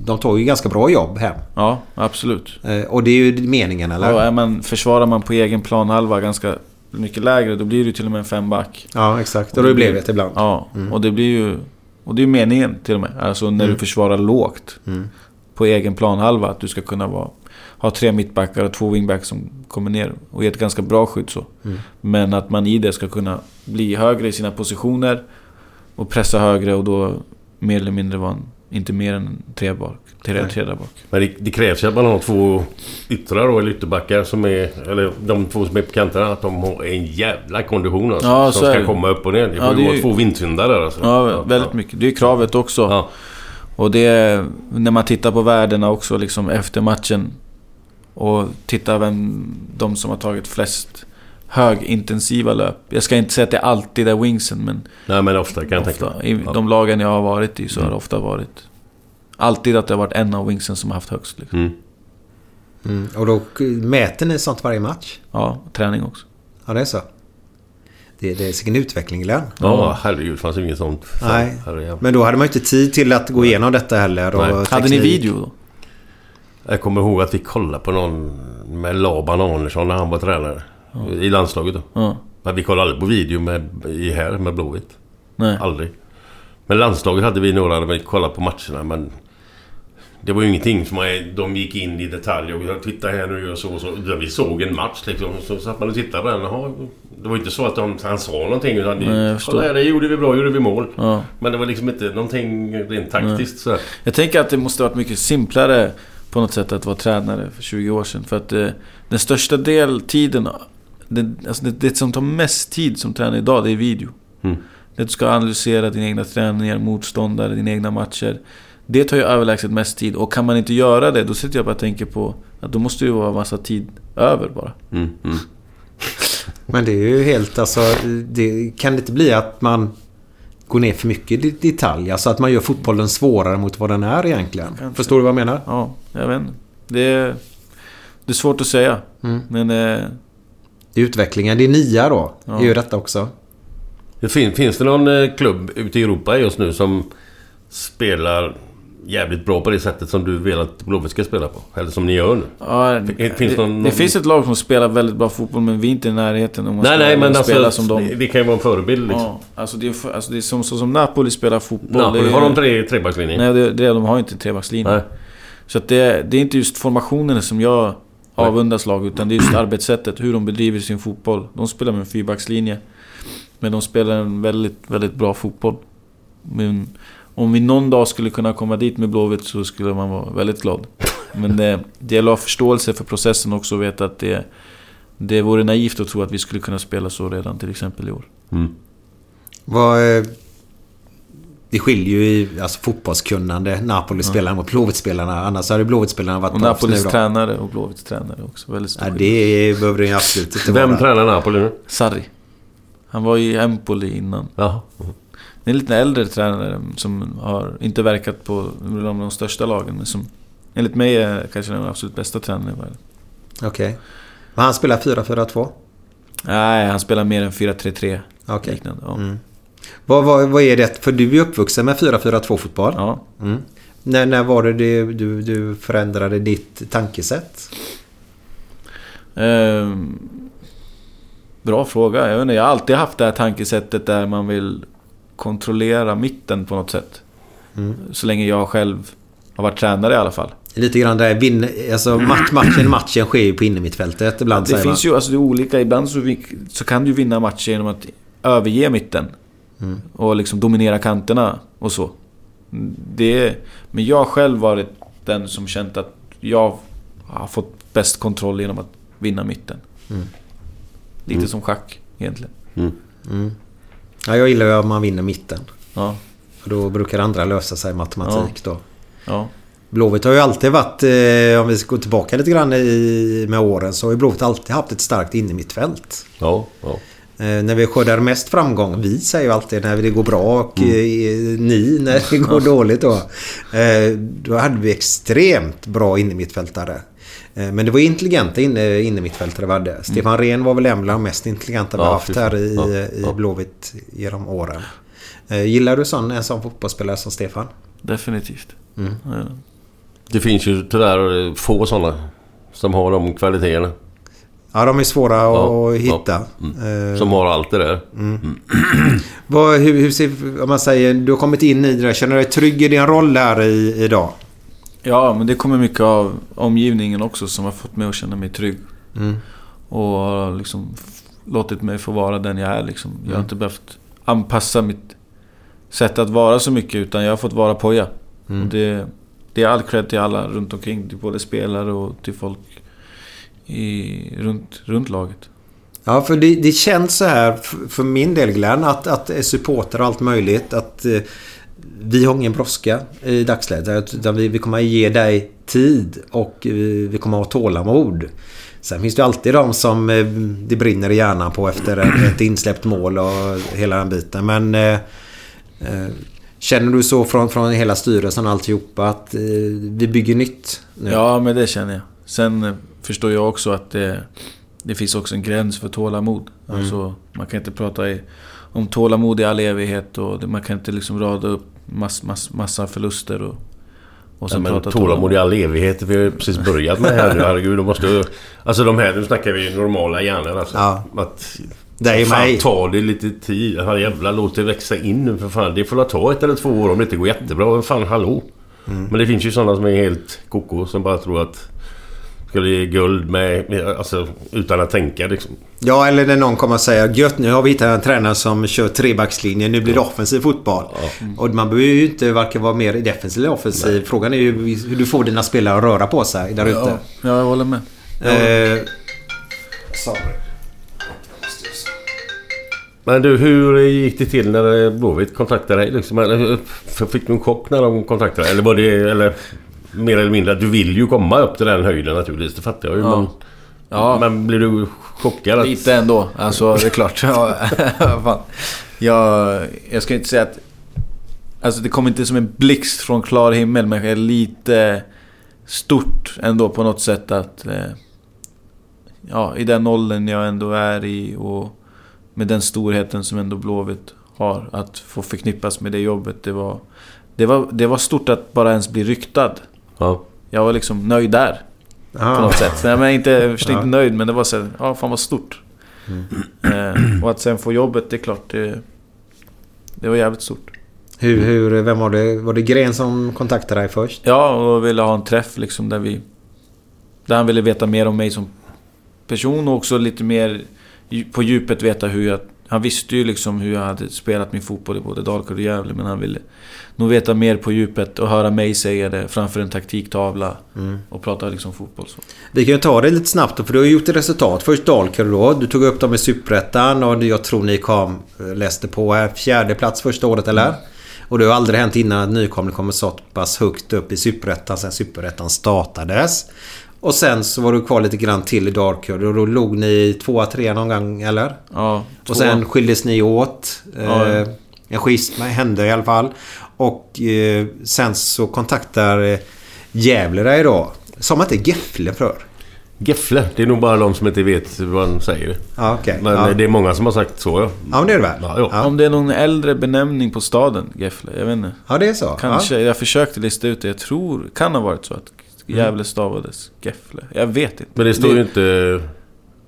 de tar ju ganska bra jobb hem. Ja, absolut. Eh, Och det är ju meningen eller? Ja, man, försvarar man på egen planhalva ganska mycket lägre, då blir det ju till och med en femback. Ja, exakt. Och då blir det ibland. Ja, Mm. och det blir ju... Och det är ju meningen till och med. Alltså när Mm. du försvarar lågt. Mm. På egen planhalva. Att du ska kunna vara, ha tre mittbackar och två wingbacks som kommer ner. Och ge ett ganska bra skydd så. Mm. Men att man i det ska kunna bli högre i sina positioner. Och pressa högre och då mer eller mindre vara en, inte mer än tre bak. Tre, tre där bak. Men det, det krävs ju att man har två yttrar då, eller ytterbackar som är... Eller de två som är på kanterna. Att de har en jävla kondition alltså. Ja, som ska det. komma upp och ner. Det Ja, får det ju vara två vindsyndare där alltså. Ja, väldigt mycket. Det är ju kravet också. Och det är när man tittar på värdena också liksom efter matchen. Och tittar vem de som har tagit flest högintensiva löp. Jag ska inte säga att det alltid är wingsen men... Nej men ofta kan jag ofta, tänka I mig. Ja. de lagen jag har varit i så har Mm. det ofta varit... Alltid att det har varit en av wingsen som har haft högst. Liksom. Mm. Mm. Och då mäter ni sånt varje match? Ja, träning också. Ja, det är så. Det, det är sin utveckling Glenn. Ja, herregud. Det fanns inget sånt. Nej. Men då hade man ju inte tid till att gå igenom detta heller. Hade ni video då? Jag kommer ihåg att vi kollade på någon med Laban Arnesson när han var tränare. I landslaget då. Ja. Men vi kollade aldrig på video med, i här med Blåvitt. Nej. Aldrig. Men landslaget hade vi några vi kollade på matcherna men... Det var ju ingenting som man, de gick in i detalj och titta här nu och så och så. Vi såg en match liksom. Så satt man och tittade på den. Jaha, det var inte så att de, han sa någonting utan... Nej, kolla här, det gjorde vi bra, gjorde vi mål. Ja. Men det var liksom inte någonting rent taktiskt så. Jag tänker att det måste varit mycket simplare på något sätt att vara tränare för 20 år sedan. För att eh, den största deltiden... Det, alltså det, det som tar mest tid som tränare idag, det är video. Mm. Det du ska analysera dina egna träningar, motståndare, dina egna matcher. Det tar ju överlägset mest tid. Och kan man inte göra det, då sitter jag bara och tänker på att då måste det ju vara massa tid över bara. Mm, mm. Men det är ju helt alltså... Det, kan det inte bli att man går ner för mycket i detalj? Alltså att man gör fotbollen svårare mot vad den är egentligen. Kanske. Förstår du vad jag menar? Ja, jag vet. Det är, det är svårt att säga. Mm. Men... Eh, Det är utvecklingen. Det är nia då. Ja. Det är ju detta också. Det finns det någon eh, klubb ute i Europa just nu som spelar jävligt bra på det sättet som du vill att Blåvitt ska spela på? Eller som ni gör nu? Ja, det, finns någon- det finns ett lag som spelar väldigt bra fotboll men vi är inte i närheten om man Nej, nej, men spela alltså, som de. det kan ju vara en förebild liksom. Ja, alltså det är, alltså det är som, så som Napoli spelar fotboll. Napoli, det är, har de tre, trebackslinjer? Nej, det, det, de har inte trebackslinje. Nej. Så att det, det är inte just formationerna som jag avundas lag utan det är just arbetssättet, hur de bedriver sin fotboll. De spelar med en fyrbackslinje. Men de spelar en väldigt, väldigt bra fotboll. Men om vi någon dag skulle kunna komma dit med Blåvitt så skulle man vara väldigt glad. Men det, det gäller att ha förståelse för processen också och veta att det, det vore naivt att tro att vi skulle kunna spela så redan till exempel i år. Mm. Vad, eh, det skiljer ju i alltså, fotbollskunnande. Napoli-spelarna mot Blåvitt-spelarna. Annars hade Blåvitt-spelarna varit Och Napolis tränare och Blåvitts tränare också. Väldigt stor Ja, det behöver det ju absolut inte Vem vara. tränar Napoli nu? Sarri. Han var i Empoli innan. Jaha. Det är en lite äldre tränare som har inte verkat på de, de största lagen. Men som enligt mig är kanske den absolut bästa tränaren i världen. Okej. Men han spelar 4-4-2? Nej, han spelar mer än 4-3-3. Okej. Liknande. Ja. Mm. Vad, vad, vad är det? För du är uppvuxen med 4-4-2 fotboll. Ja. Mm. När, när var det, du, du förändrade ditt tankesätt? Ehm, bra fråga. Jag, vet inte, jag har alltid haft det här tankesättet där man vill kontrollera mitten på något sätt. Mm. Så länge jag själv har varit tränare i alla fall. Lite grann där vinn, alltså match, matchen, matchen sker ju på innermittfältet ibland Det finns man. ju, alltså det är olika. Ibland så, vi, så kan du vinna matcher genom att överge mitten. Mm. Och liksom dominera kanterna och så. Det, men jag själv varit den som känt att jag har fått bäst kontroll genom att vinna mitten. Mm. Lite Mm. som schack egentligen. Mm. Ja, jag gillar ju att man vinner mitten. Ja. För då brukar andra lösa sig i matematik då. Ja. Blåvitt har ju alltid varit, eh, om vi ska gå tillbaka lite grann i, med åren, så har ju Blåvitt alltid haft ett starkt innermittfält. Ja, ja. Eh, när vi skördar mest framgång, vi säger ju alltid när det går bra och eh, ni när det går dåligt då. Eh, då hade vi extremt bra innermittfältare. Eh, men det var intelligenta inne, innermittfältare vi hade. Stefan Rehn var väl en av de mest intelligenta vi Ja, haft här i, Ja, i ja. Blåvitt genom åren. Eh, gillar du sån, en sån fotbollsspelare som Stefan? Definitivt. Mm. Ja. Det finns ju tyvärr få sådana som har de kvaliteterna. Ja, de är svåra Ja, att hitta. ja. Mm. Eh, Som har allt det där. Mm. Vad, hur, hur ser, om man säger, du har kommit in i det där. Känner du dig trygg i din roll här i, idag? Ja, men det kommer mycket av omgivningen också som har fått mig att känna mig trygg. Mm. Och har liksom låtit mig få vara den jag är liksom. Jag har Mm. inte behövt anpassa mitt sätt att vara så mycket utan jag har fått vara poja. Mm. Och det, det är all cred till alla runt omkring. Till både spelare och till folk i, runt, runt laget. Ja, för det, det känns så här för min del Glenn att, att supporter och allt möjligt att eh, vi har ingen brådska i dagsläget. Utan vi, vi kommer att ge dig tid och vi kommer att ha tålamod. Sen finns det alltid de som eh, det brinner i hjärnan på efter ett, insläppt mål och hela den biten. Men eh, eh, känner du så från, från hela styrelsen och alltihopa att eh, vi bygger nytt nu? Ja, men det känner jag. Sen förstår jag också att det, det finns också en gräns för tålamod. Mm. Alltså, Man kan inte prata i, om tålamod i all evighet och det, man kan inte liksom rada upp mass, mass, massa förluster och... Och Ja, men tålamod i all evighet. Vi har ju precis börjat med det här nu. Herregud, de måste... Alltså de här, nu snackar vi normala hjärnor alltså. Ja. Att, Det är fan, mig. ta det lite tid. Fan, jävla låt det växa in nu för fan. Det får ta ett eller två år om det inte går jättebra. Fan, hallå. Mm. Men det finns ju sådana som är helt koko som bara tror att... Ska bli guld med... Alltså utan att tänka liksom. Ja, eller när någon kommer och säger gött nu har vi hittat en tränare som kör trebackslinjen. Nu blir det offensiv fotboll. Och man behöver ju inte varken vara mer defensiv eller offensiv. Frågan är ju hur du får dina spelare att röra på sig där ute. Ja, ja, jag håller med. Jag håller med. Eh, sorry. Men du, hur gick det till när Blåvitt kontaktade dig? Liksom? Eller, Fick du en chock när de kontaktade dig? Eller var det... Eller, mer eller mindre att du vill ju komma upp till den höjden naturligtvis. Det fattar jag ju. Ja. Men, Ja. men blir du chockad? Att, Lite ändå. Alltså det är klart. Ja, fan. Jag, jag ska inte säga att... Alltså det kom inte som en blixt från klar himmel men det är lite stort ändå på något sätt att... Eh, ja, i den åldern jag ändå är i och med den storheten som ändå Blåvitt har. Att få förknippas med det jobbet. Det var, det var, det var stort att bara ens bli ryktad. Ja. Jag var liksom nöjd där. Ah. På något sätt. Nej, men inte, jag förstår Ja. inte nöjd men det var så här, ja fan vad stort. Eh, och att sen få jobbet, det är klart det... Det var jävligt stort. Hur, hur, vem var det? Var det Gren som kontaktade dig först? Ja, och ville ha en träff liksom där vi... Där han ville veta mer om mig som person och också lite mer på djupet veta hur jag... Han visste ju liksom hur jag hade spelat min fotboll i både Dalkurd och Gävle men han ville nog veta mer på djupet och höra mig säga det framför en taktiktavla Mm. och prata liksom fotboll så. Vi kan ju ta det lite snabbt då, för du har gjort ett resultat. Först Dalkurd då. Du tog upp dem i Superettan och jag tror ni kom, eh, läste på här, fjärde plats första året eller? Och det har aldrig hänt innan att nykomling kommer så pass högt upp i Superettan sen Superettan startades. Och sen så var du kvar lite grann till i Dalkurd och då låg ni tvåa, trea någon gång eller? Ja, Och sen skildes ni åt. Ja. Eh, en schism hände i alla fall. Och eh, sen så kontaktar eh, Gävle dig då. Sa man inte Gefle för? Gefle. Det är nog bara de som inte vet vad han säger. Ja, okej. Men Ja. det är många som har sagt så ja. Ja, men det är det väl? Ja, ja. Om det är någon äldre benämning på staden, Gefle. Jag vet inte. Ja, det är så. Kanske. Jag försökte lista ut det. Jag tror... Kan ha varit så att. Gävle stavades Gefle. Jag vet inte. Men det står ju inte...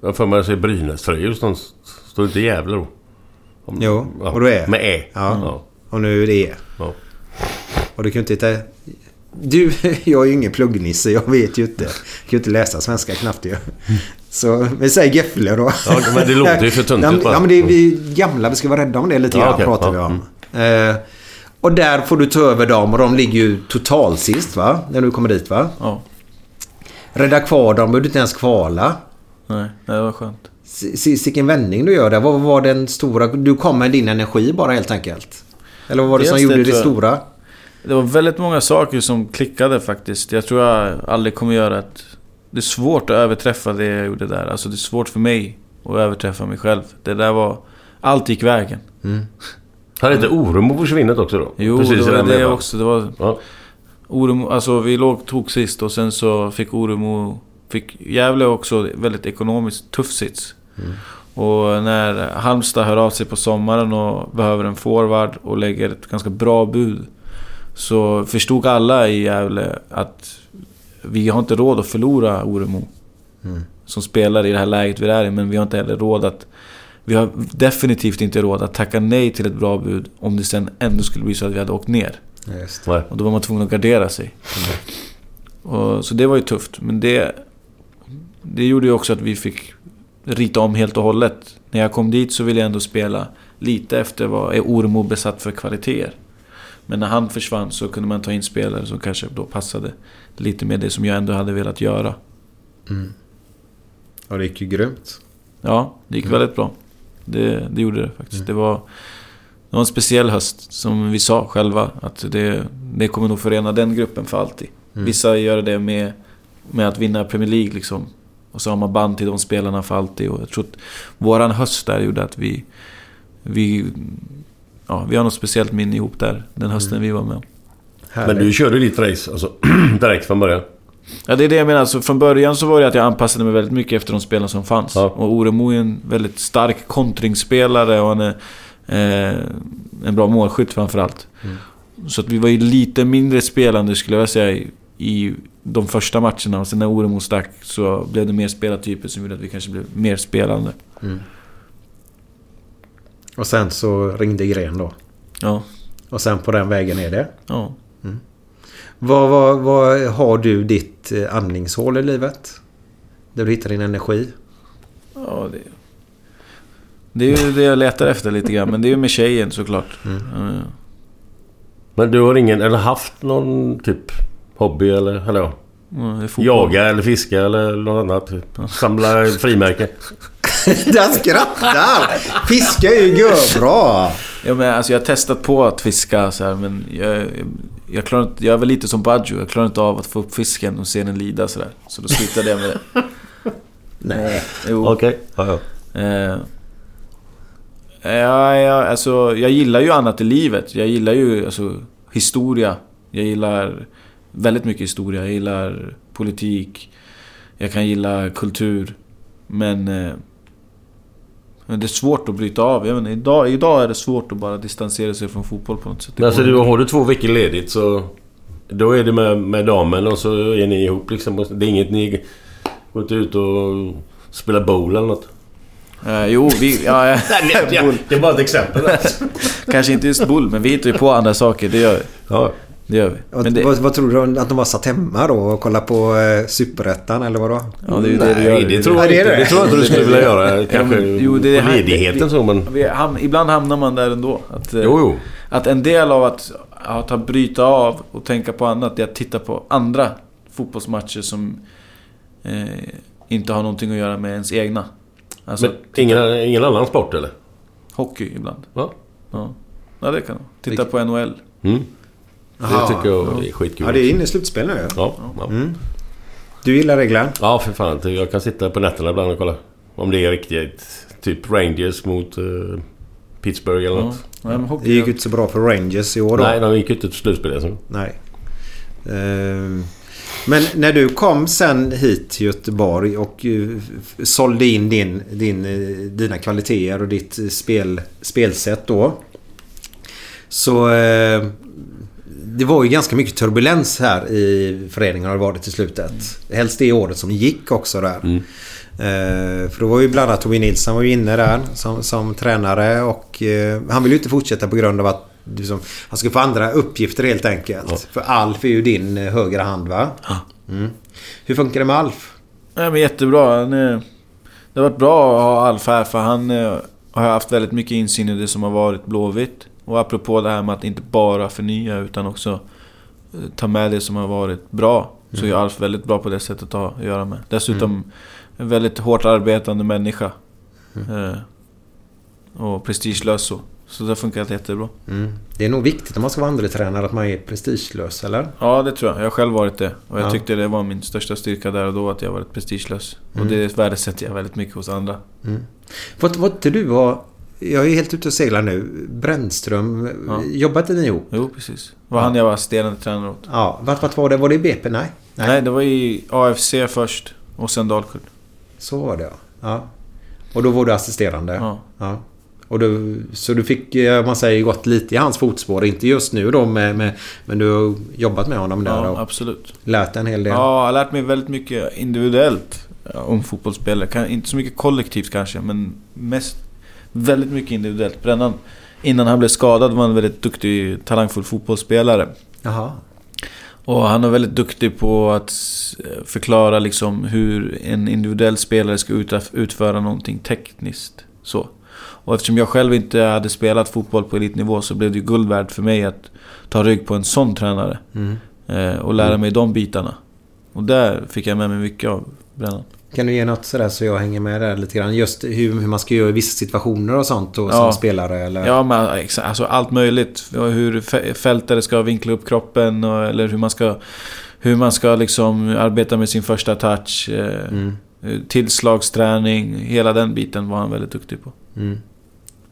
Jag har för mig att säger Brynäs-tröjor. Står det inte Gävle då? Om- Jo, ja, och då är Med E. Ja. Ja. Och nu är det E. Ja. Och du kan ju inte hitta... Du, jag är ju ingen pluggnisse. Jag vet ju inte. Jag kan ju inte läsa svenska knappt ju. Så vi säger Gefle då. Ja, men det låter ju för töntigt ja, men- bara. ja, men det är vi gamla. Vi ska vara rädda om det lite Ja, grann. okej. pratar Ja, vi om. Eh, och där får du ta över dem. Och de ligger ju totalt sist va? När du kommer dit va? Ja. Rädda kvar dem. Behöver du inte ens kvala. Nej, det var skönt. S- s- Vilken vändning du gör där. Vad var den stora... Du kom med din energi bara helt enkelt. Eller vad var det Dels som det, gjorde det, jag. stora? Det var väldigt många saker som klickade faktiskt. Jag tror jag aldrig kommer göra att... Det är svårt att överträffa det jag gjorde där. Alltså det är svårt för mig att överträffa mig själv. Det där var... Allt gick vägen. Har inte Oremo försvunnit också då? Jo, Precis det var det vevan. också. Det var... Ja. Oremo, alltså vi låg tog sist och sen så fick Oremo... Fick Gävle också väldigt ekonomiskt tuff sits. Och när Halmstad hör av sig på sommaren och behöver en forward och lägger ett ganska bra bud. Så förstod alla i Gävle att vi har inte råd att förlora Oremo. Mm. Som spelar i det här läget vi är i. Men vi har inte heller råd att... Vi har definitivt inte råd att tacka nej till ett bra bud om det sen ändå skulle bli så att vi hade åkt ner. Och då var man tvungen att gardera sig. Och, så det var ju tufft. Men det... Det gjorde ju också att vi fick rita om helt och hållet. När jag kom dit så ville jag ändå spela lite efter vad är Ormo besatt för kvaliteter. Men när han försvann så kunde man ta in spelare som kanske då passade lite med det som jag ändå hade velat göra. Mm. Och det gick ju grymt. Ja, det gick väldigt bra. Det, det gjorde det faktiskt. Det, var, det var en speciell höst, som vi sa själva. Att det, det kommer nog förena den gruppen för alltid. Mm. Vissa gör det med, med att vinna Premier League liksom. Och så har man band till de spelarna för alltid. Och jag tror att våran höst där gjorde att vi... Vi, ja, vi har något speciellt minne ihop där. Den hösten vi var med om. Men du körde ditt race alltså, direkt från början? Ja, det är det jag menar. Så från början så var det att jag anpassade mig väldigt mycket efter de spelarna som fanns. Och Oremo är en väldigt stark kontringsspelare och han är eh, en bra målskytt framförallt. Mm. Så att vi var ju lite mindre spelande skulle jag säga i, i de första matcherna. Och sen när Oremo stack så blev det mer spelartyper som gjorde att vi kanske blev mer spelande. Mm. Och sen så ringde Gren då? Ja. Och sen på den vägen är det? Ja. Mm. Vad, vad, vad har du ditt eh, andningshål i livet? Där du hittar din energi? Ja, det... Det är ju det jag letar efter lite grann. Men det är ju med tjejen såklart. Mm. Ja. Men du har ingen, eller haft någon typ hobby eller, eller ja. Jaga eller fiska eller något annat. Typ. Samla frimärke. Den skrattar! Fiska är ju bra. Ja, men alltså jag har testat på att fiska så här, men jag, jag, klarar inte, jag är väl lite som Baggio. Jag klarar inte av att få upp fisken och se den lida sådär. Så då slutade jag med det. Nej. Jo. Okej. Ja, ja. Eh, ja, ja, alltså, jag gillar ju annat i livet. Jag gillar ju alltså, historia. Jag gillar väldigt mycket historia. Jag gillar politik. Jag kan gilla kultur. Men... Eh, men det är svårt att bryta av. Jag menar, idag, idag är det svårt att bara distansera sig från fotboll på något sätt. Men alltså du, har du två veckor ledigt så... Då är det med, med damen och så är ni ihop liksom. Det är inget ni går inte ut och spelar bowl eller något? Eh, jo, vi... Ja. Nej, det är bara ett exempel. Kanske inte just bull, men vi hittar ju på andra saker. Det gör vi. Ja. Det gör vi. Men det, vad, vad tror du? Att de har satt hemma då och kollat på eh, Superettan eller vadå? Ja, det det. Nej, det tror jag inte. det. Tror jag inte du skulle vilja göra. Kanske jo, det är på ledigheten så men... Vi ham, ibland hamnar man där ändå. Att, eh, Jo, jo. att en del av att, att bryta av och tänka på annat, är att titta på andra fotbollsmatcher som eh, inte har någonting att göra med ens egna. Alltså, Men ingen, ingen annan sport eller? hockey ibland. Ja. Ja, ja det kan man. Titta på NHL. Mm. Jaha. det tycker jag är skitkul. Ja, det är inne i slutspel nu. Ja, ja. Mm. Du gillar reglerna? ja, för fan. Jag kan sitta på nätterna ibland och kolla. Om det är riktigt. Typ Rangers mot eh, Pittsburgh eller Ja. något. Ja, men Det hockey, gick ju inte så bra för Rangers i år då. Nej, de gick ju inte till slutspel. Alltså. Nej. Ehm, Men när du kom sen hit till Göteborg och eh, sålde in din, din, eh, dina kvaliteter och ditt spel, spelsätt då. Så det var ju ganska mycket turbulens här i föreningen har det varit i slutet. Helst det året som gick också där. Mm. Eh, för då var ju bland annat Tobbe Nilsson var ju inne där som, som tränare och eh, han vill ju inte fortsätta på grund av att liksom, han ska få andra uppgifter helt enkelt. För Alf är ju din eh, högra hand va? Mm. Hur funkar det med Alf? Nej men jättebra. Han, eh, det har varit bra att ha Alf här för han eh, har haft väldigt mycket insyn i det som har varit Blåvitt. Och apropå det här med att inte bara förnya utan också eh, ta med det som har varit bra. Så är Alf väldigt bra på det sättet att ha att göra med. Dessutom en väldigt hårt arbetande människa. Eh, och prestigelös så. Så det har funkat jättebra. Mm. Det är nog viktigt om man ska vara andra tränare att man är prestigelös eller? Ja, det tror jag. Jag har själv varit det. Och jag Ja. tyckte det var min största styrka där och då, att jag varit prestigelös. Mm. Och det värdesätter jag väldigt mycket hos andra. Var, var inte du och... Jag är helt ute och seglar nu. Brännström. Ja. Jobbat ni ihop? Jo, precis. Var han jag var assisterande tränare åt. Ja. Vart, vart var det? Var det i BP? Nej. Nej. det var i AFC först. Och sen Dalkurd. Så var det ja. ja. Och då var du assisterande? Ja. ja. Och du, så du fick, eh, man säger, gått lite i hans fotspår. Inte just nu då med, med men du har jobbat med honom där Ja, och absolut. lärt dig en hel del. Ja, jag har lärt mig väldigt mycket individuellt ja, om fotbollsspelare. Inte så mycket kollektivt kanske, men mest väldigt mycket individuellt. Brännan, innan han blev skadad var han en väldigt duktig, talangfull fotbollsspelare. Jaha. Och han är väldigt duktig på att eh, förklara liksom hur en individuell spelare ska ut- utföra någonting tekniskt. Så. Och eftersom jag själv inte hade spelat fotboll på elitnivå så blev det ju guld värt för mig att ta rygg på en sån tränare. Mm. Eh, och lära mig de bitarna. Och där fick jag med mig mycket av Brännan. Kan du ge något sådär så jag hänger med där lite grann? Just hur, hur man ska göra i vissa situationer och sånt och, som spelare eller? Ja, men alltså allt möjligt. Ja, Hur fä- fältare ska vinkla upp kroppen och, eller hur man ska... Hur man ska liksom arbeta med sin första touch. Eh, Mm. Tillslagsträning. Hela den biten var han väldigt duktig på. Mm.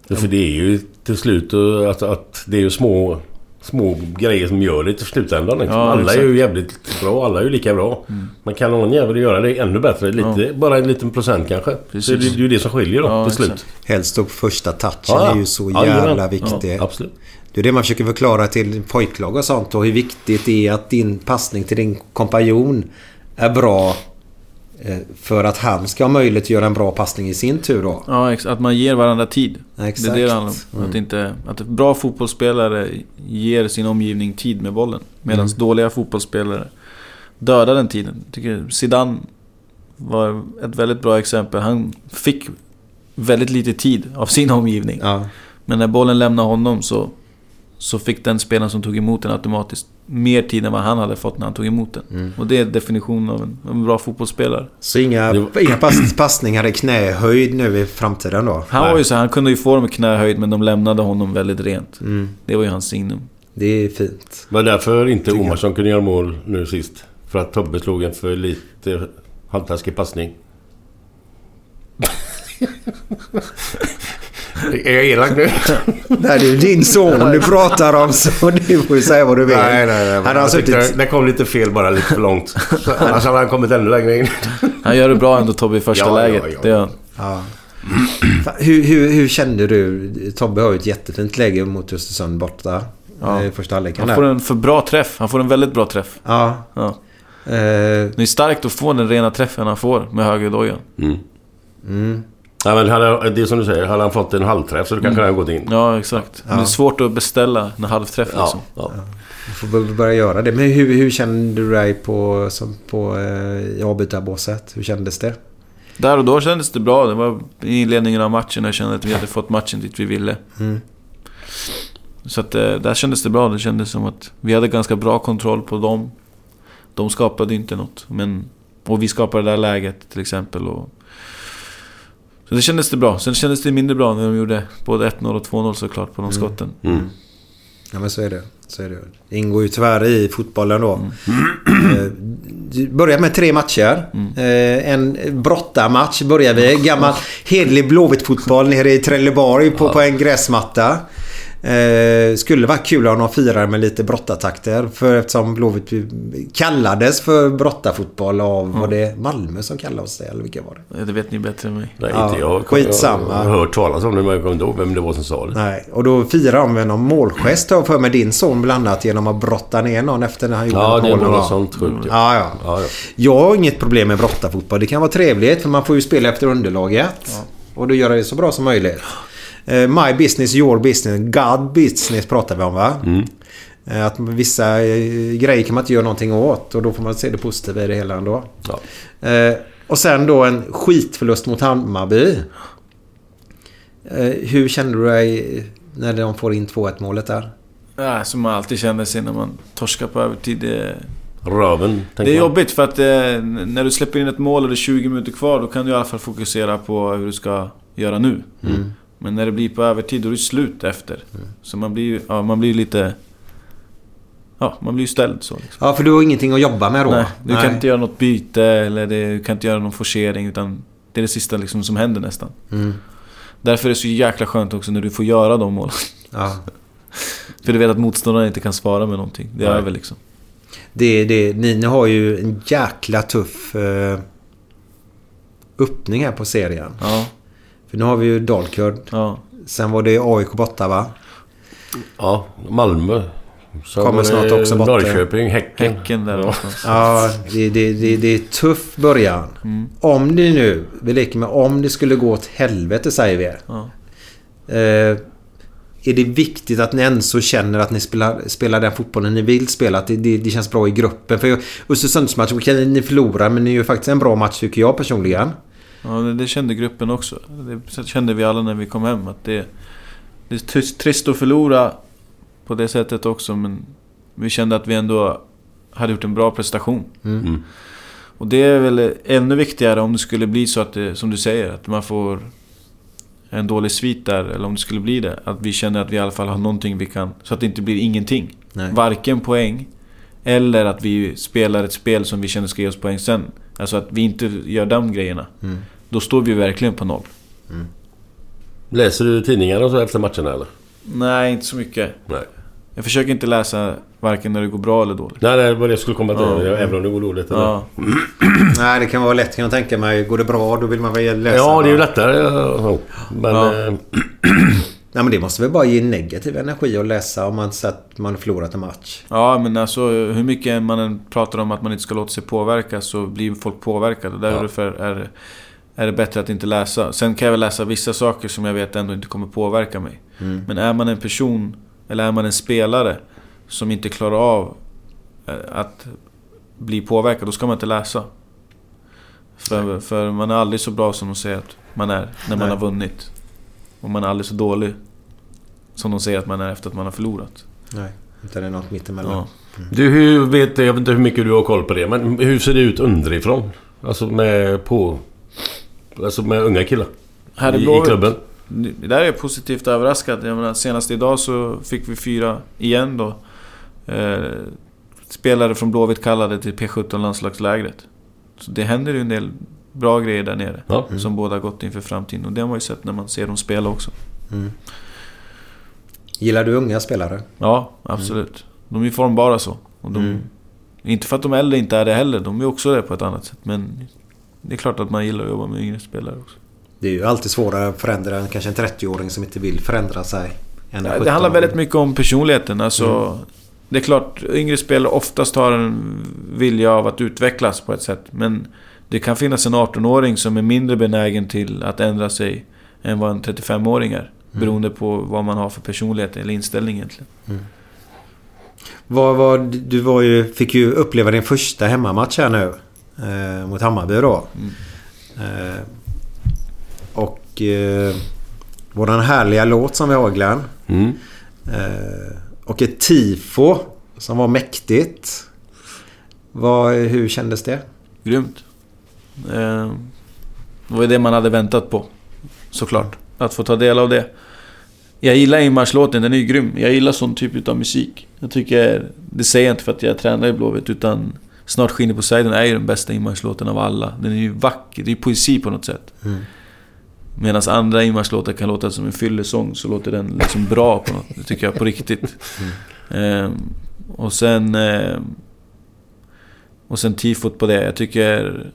För det är ju till slut att, att det är ju små, små grejer som gör det till slutändan. Liksom. Ja, alla exakt. är ju jävligt bra, alla är ju lika bra. Mm. Men kan någon jävel göra det ännu bättre? Lite, Bara en liten procent kanske. Så det, det är ju det som skiljer då Ja, till slut. exakt. Helst då på första touchen Ja, ja. är ju så Ja, jävla viktig. Ja, absolut. Det är det man försöker förklara till pojklag och sånt och hur viktigt det är att din passning till din kompanjon är bra för att han ska ha möjlighet att göra en bra passning i sin tur då. Ja, att man ger varandra tid. Exakt. Det är det det handlar om. Mm. Att, inte, att bra fotbollsspelare ger sin omgivning tid med bollen. Medan Mm. dåliga fotbollsspelare dödar den tiden. Jag tycker Zidane var ett väldigt bra exempel. Han fick väldigt lite tid av sin omgivning. Ja. Men när bollen lämnade honom så, så fick den spelaren som tog emot den automatiskt mer tid än vad han hade fått när han tog emot den. Mm. Och det är definitionen av en, en bra fotbollsspelare. Så inga, inga pass, passningar i knähöjd nu i framtiden då? Han var ju så han kunde ju få dem i knähöjd men de lämnade honom väldigt rent. Mm. Det var ju hans signum. Det är fint. Var det därför inte Omarsson kunde göra mål nu sist? För att Tobbe slog en för lite halvtaskig passning. är jag elak nu? Nej, det är din son du pratar om så du får ju säga vad du vill. Nej, nej, nej. Han har suttit... Det kom lite fel bara lite för långt. Annars hade han kommit ännu längre in. Han gör det bra ändå Tobbe i första Ja, läget. ja, ja. Det gör han. Ja. Hur, hur, hur kände du? Tobbe har ju ett jättefint läge mot Östersund borta. Ja. I första halvleken. Han får en för bra träff. Han får en väldigt bra träff. Ja. Ja. Eh, Det är starkt att få den rena träffen han får med högerdojan. Mm. mm. Ja, men hade, det är som du säger, hade han fått en halvträff så kanske Mm. han hade gått in. Ja, exakt. Men Ja. det är svårt att beställa en halvträff Ja, liksom. ja. Du får bör- börja göra det. Men hur, hur kände du dig på, som på, eh, i avbytarbåset? Hur kändes det? Där och då kändes det bra. Det var i inledningen av matchen när jag kände att vi hade fått matchen dit vi ville. Mm. Så att eh, där kändes det bra. Det kändes som att vi hade ganska bra kontroll på dem. De skapade inte något. Men, och vi skapade det där läget till exempel. Och, så det kändes det bra. Sen kändes det mindre bra när de gjorde både 1-0 och 2-0 såklart på de skotten. Mm. Ja men så är det. Så är det. det ingår ju tyvärr i fotbollen då. Mm. Eh, börjar med tre matcher. Eh, En brottarmatch börjar vi. Gammal hedlig Blåvitt-fotboll nere i Trelleborg på, på en gräsmatta. Eh, skulle vara kul om de firar med lite brottartakter. För eftersom Blåvitt kallades för brottarfotboll av, var det Malmö som kallade oss det? Eller vilka var det? Det vet ni bättre än mig. Nej, Ja, inte jag. skitsamma. Jag har hört talas om det men jag kommer inte ihåg vem det var som sa det. Nej, och då firar de med någon målgest har för mig din son bland annat genom att brotta ner någon efter när han gjorde Ja, ett det är mål. något sånt sjukt. Ja, ja. Ja, ja. Jag har inget problem med brottarfotboll. Det kan vara trevligt för man får ju spela efter underlaget. Och då göra det så bra som möjligt. Eh, My business, your business, God business pratar vi om va? Mm. Eh, Att vissa eh, grejer kan man inte göra någonting åt och då får man se det positiva i det hela ändå. Ja. Och sen då en skitförlust mot Hammarby. Hur kände du dig när de får in 2-1 målet där? Ja, som man alltid känner sig när man torskar på övertid. Det, Röven, det är man. jobbigt för att eh, när du släpper in ett mål och det är 20 minuter kvar, då kan du i alla fall fokusera på hur du ska göra nu. Mm. Men när det blir på övertid, då är det slut efter. Så man blir ju ja, man blir lite... Ja, man blir ju ställd så. Liksom. Ja, för du har ingenting att jobba med då? Nej, du kan inte göra något byte eller det, du kan inte göra någon forcering utan det är det sista liksom som händer nästan. Mm. Därför är det så jäkla skönt också när du får göra de målen. Ja. För du vet att motståndaren inte kan svara med någonting. Det är Nej. över liksom. Det, det, ni, ni har ju en jäkla tuff eh, öppning här på serien. Ja, För nu har vi ju Dalkurd. ja. Sen var det AIK borta va? Ja, Malmö. Så Kommer det snart också bort. Norrköping, Häcken. Häcken där Ja. Ja, det, det, det, det är tuff början. Mm. Om det nu, vi leker med om det skulle gå åt helvete säger vi. Ja. Eh, är det viktigt att ni ändå känner att ni spelar, spelar den fotbollen ni vill spela? Att det, det, det känns bra i gruppen? För Östersundsmatch, okej ni förlorar men ni är ju faktiskt en bra match tycker jag personligen. Ja, det, det kände gruppen också. Det kände vi alla när vi kom hem. Att det, det är trist- trist att förlora på det sättet också. Men vi kände att vi ändå hade gjort en bra prestation. Mm. Och det är väl ännu viktigare om det skulle bli så att det, som du säger, att man får en dålig svit där. Eller om det skulle bli det. Att vi känner att vi i alla fall har någonting vi kan... Så att det inte blir ingenting. Nej. Varken poäng eller att vi spelar ett spel som vi känner ska ge oss poäng sen. Alltså att vi inte gör de grejerna. Mm. Då står vi verkligen på noll. Läser du tidningarna och så efter matcherna eller? Nej, inte så mycket. Nej. Jag försöker inte läsa varken när det går bra eller dåligt. Nej, det var det jag skulle komma till. Ja. Även om det går dåligt. eller? Ja. Nej, det kan vara lätt kan jag tänka mig. Går det bra då vill man väl läsa. Ja, det är ju lättare. ja. Men... Ja. eh, Nej, men det måste väl bara ge negativ energi att läsa om man sett att man förlorat en match. Ja, men alltså hur mycket man än pratar om att man inte ska låta sig påverkas så blir folk påverkade. Därför är, är det bättre att inte läsa. Sen kan jag väl läsa vissa saker som jag vet ändå inte kommer påverka mig. Mm. Men är man en person, eller är man en spelare som inte klarar av eh, att bli påverkad, då ska man inte läsa. För, för man är aldrig så bra som de säger att man är när man Nej. har vunnit. Och man är aldrig så dålig som de säger att man är efter att man har förlorat. Nej, utan det är något mittemellan. Ja. Du, hur vet, jag vet inte hur mycket du har koll på det, men hur ser det ut underifrån? Alltså med på... Alltså med unga killar? Här i I, klubben? Där är jag positivt överraskad. Jag menar, senast idag så fick vi fyra igen då. Eh, spelare från Blåvitt kallade till P17 landslagslägret. Så det händer ju en del bra grejer där nere. Ja. Som båda gått inför framtiden. Och det har man ju sett när man ser dem spela också. Mm. Gillar du unga spelare? Ja, absolut. De är formbara så. Och de, Mm. Inte för att de äldre inte är det heller. De är också det på ett annat sätt. Men det är klart att man gillar att jobba med yngre spelare också. Det är ju alltid svårare att förändra än kanske en 30-åring som inte vill förändra sig. Ja, Det handlar 17-åring. väldigt mycket om personligheten. Alltså, Mm. Det är klart, yngre spelare oftast har en vilja av att utvecklas på ett sätt. Men det kan finnas en 18-åring som är mindre benägen till att ändra sig än vad en 35-åring är. Beroende på vad man har för personlighet eller inställning egentligen. Vad, vad, du var ju, fick ju uppleva din första hemmamatch här nu. Eh, mot Hammarby då. Eh, och eh, våran härliga låt som vi har Glenn. Mm. Eh, och ett tifo som var mäktigt. Vad, hur kändes det? Grymt. Eh, Det var ju det man hade väntat på. Såklart. Att få ta del av det. Jag gillar inmarschlåten, den är ju grym. Jag gillar sån typ av musik. Jag tycker... Det säger jag inte för att jag tränar i Blåvitt, utan... Snart skiner på Siden är ju den bästa inmarschlåten av alla. Den är ju vacker, det är ju poesi på något sätt. Mm. Medan andra inmarschlåtar kan låta som en fyllesång, så låter den liksom bra på något. Det tycker jag på riktigt. Ehm, och sen... ehm, och sen tifot på det. Jag tycker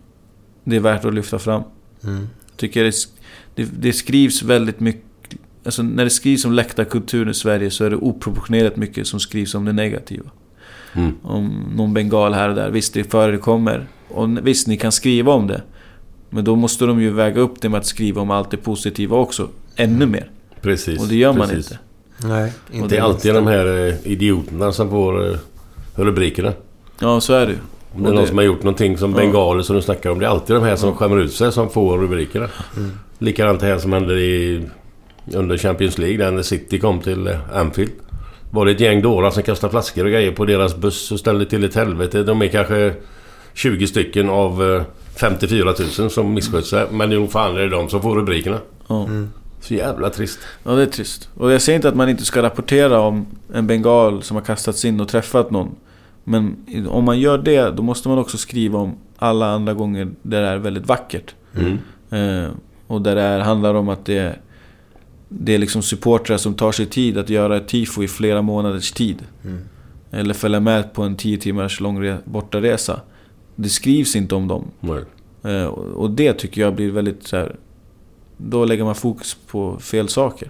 det är värt att lyfta fram. Mm. Jag tycker det, det, det skrivs väldigt mycket... Alltså när det skrivs om läktarkultur i Sverige så är det oproportionerligt mycket som skrivs om det negativa. Mm. Om någon bengal här och där. Visst, det förekommer. Och visst, ni kan skriva om det. Men då måste de ju väga upp det med att skriva om allt det positiva också. Ännu mer. Precis. Och det gör man precis. inte. Nej, Och Det är alltid de här eh, idioterna som får eh, rubrikerna. Ja, så är det ju. Om det är någon det- som har gjort någonting som Ja. bengaler som du snackar om. Det är alltid de här som skämmer ut sig som får rubrikerna. Mm. Likadant här som hände i, under Champions League där när City kom till eh, Anfield. Var det ett gäng dårar som kastade flaskor och grejer på deras buss och ställde till ett helvete. De är kanske 20 stycken av eh, 54 000 som missköt sig. Men nog fan är det de som får rubrikerna. Ja. Så jävla trist. Ja, det är trist. Och jag säger inte att man inte ska rapportera om en bengal som har kastats in och träffat någon. Men om man gör det, då måste man också skriva om alla andra gånger där det är väldigt vackert. Mm. Eh, och där det är, handlar om att det är, det är liksom supportrar som tar sig tid att göra ett tifo i flera månaders tid. Mm. Eller följa med på en 10 timmars lång re- bortaresa. Det skrivs inte om dem. Eh, och det tycker jag blir väldigt så här. Då lägger man fokus på fel saker.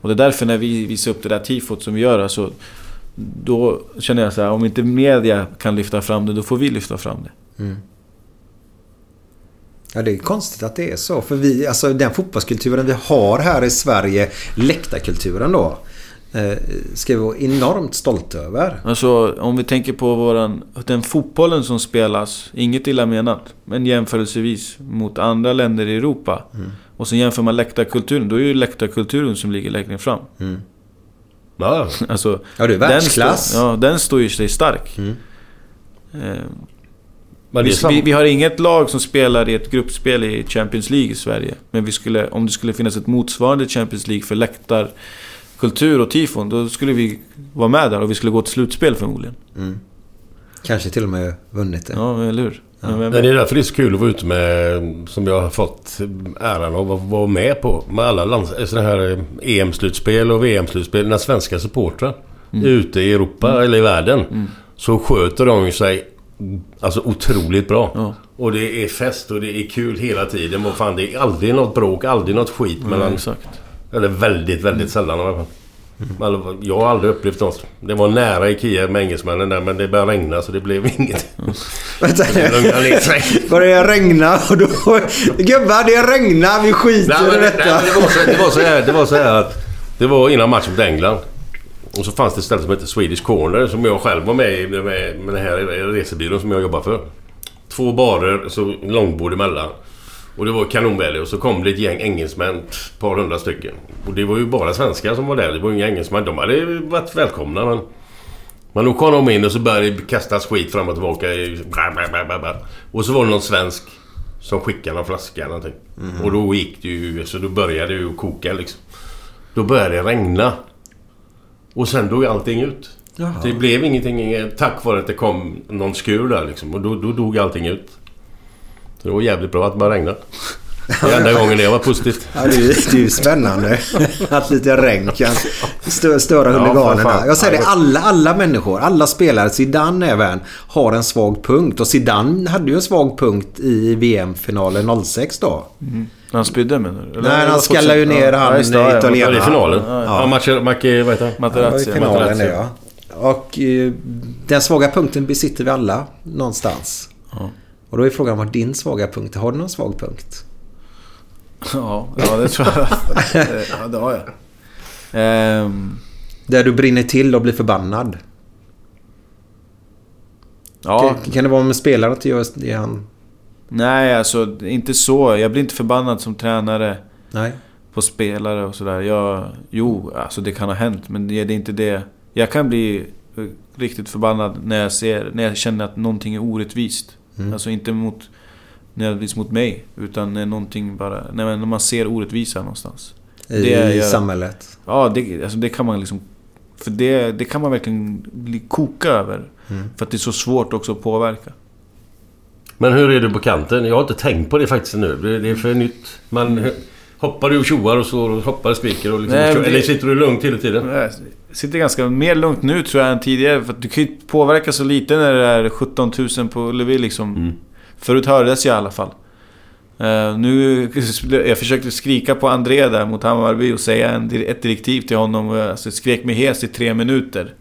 Och det är därför när vi visar upp det där tifot som vi gör, alltså, då känner jag så här, om inte media kan lyfta fram det, då får vi lyfta fram det. Mm. Ja, det är konstigt att det är så. För vi, alltså den fotbollskulturen vi har här i Sverige, läktarkulturen då, eh, ska vi vara enormt stolta över. Alltså om vi tänker på våran, den fotbollen som spelas, inget illa menat, men jämförelsevis mot andra länder i Europa. Mm. Och så jämför man läktarkulturen, då är ju läktarkulturen som ligger längre fram. Mm. Ja, Alltså, Ja, det är den världsklass. står, ja, den står ju sig stark. Mm. Eh, vi, vi, vi har inget lag som spelar i ett gruppspel i Champions League i Sverige. Men vi skulle, om det skulle finnas ett motsvarande Champions League för läktarkultur och tifon, då skulle vi vara med där och vi skulle gå till slutspel förmodligen. Mm. Kanske till och med vunnit det. Ja, eller hur? Men vem Men vet? det är därför det är så kul att vara ute med, som jag har fått äran av att vara med på, med alla lands, sådana här EM-slutspel och VM-slutspel, när svenska supportrar. ute i Europa eller i världen. Så sköter de sig alltså otroligt bra. Och det är fest och det är kul hela tiden. Och fan, det är aldrig något bråk, aldrig något skit Nej, mellan... exakt. Eller väldigt, väldigt sällan i alla fall. Alltså, Jag har aldrig upplevt något. Det var nära i Kiev med engelsmännen där men det började regna så det blev inget. Vänta det regna och då... Gubbar, det regnar. Vi skiter Nej, men, i nej, detta. men det, var så, det, var så här, det var så här att... Det var innan matchen mot England. Och så fanns det ett ställe som hette Swedish Corner som jag själv var med i med, med den här resebyrån som jag jobbar för. Två barer, så långbord emellan. Och det var kanonväder och så kom det ett gäng engelsmän, ett par hundra stycken. Och det var ju bara svenskar som var där. Det var inga engelsmän. De hade varit välkomna men... Men då kom de in och så började det kastas skit fram och tillbaka. Och så var det någon svensk som skickade någon flaska eller någonting. Mhm. Och då gick det ju... Så då började det ju koka liksom. Då började det regna. Och sen dog allting ut. Jaha. Det blev ingenting eh, tack vare att det kom någon skur där liksom. Och då, då dog allting ut. Så det var jävligt bra att det började regna. Det är enda gången det var positivt. Ja, det, är, ju- det är ju spännande att lite regn kan stö, störa Ja, huliganerna. Jag säger det, alla, alla människor, alla spelare, Zidane även, har en svag punkt. Och Zidane hade ju en svag punkt i VM-finalen 06 då. Mm. Han spydde menar du? Nej, han skallar ju ner han, just det, ja, italienaren. Ja, är finalen. Ja. Ja, Macke... Macke... Vad heter han? Materazzi. Ja, i finalen Materazzi. ja. Och eh, den svaga punkten besitter vi alla någonstans. Ja. Och då är frågan vad din svaga punkt är. Har du någon svag punkt? Ja, ja det tror jag. ja, det har jag. Ehm, Där du brinner till och blir förbannad. ja, Kan, kan det vara med spelaren att göra det han... nej alltså inte så. Jag blir inte förbannad som tränare Nej. på spelare och sådär. Jag, jo, alltså det kan ha hänt. Men det är inte det. Jag kan bli eh, riktigt förbannad när jag ser, när jag känner att någonting är orättvist. Mm. Alltså inte mot, nödvändigtvis mot mig. Utan när någonting bara, när man ser orättvisa någonstans. I, Det i gör- samhället. Ja, det, alltså det kan man liksom... För det, det kan man verkligen bli koka över. Mm. För att det är så svårt också att påverka. Men hur är du på kanten? Jag har inte tänkt på det faktiskt nu. Det det är för nytt. Man hoppar du och tjoar och så och hoppar och skriker och liksom... Nej, det- Eller sitter du lugnt hela tiden? Jag sitter ganska mer lugnt nu tror jag än tidigare. För du kan ju påverka så lite när det är 17 000 på Ullevi liksom. Mm. Förut hördes jag i alla fall. Eh, nu, jag försökte skrika på André där mot Hammarby och säga en, ett direktiv till honom. Och jag alltså, skrek mig hes i tre minuter.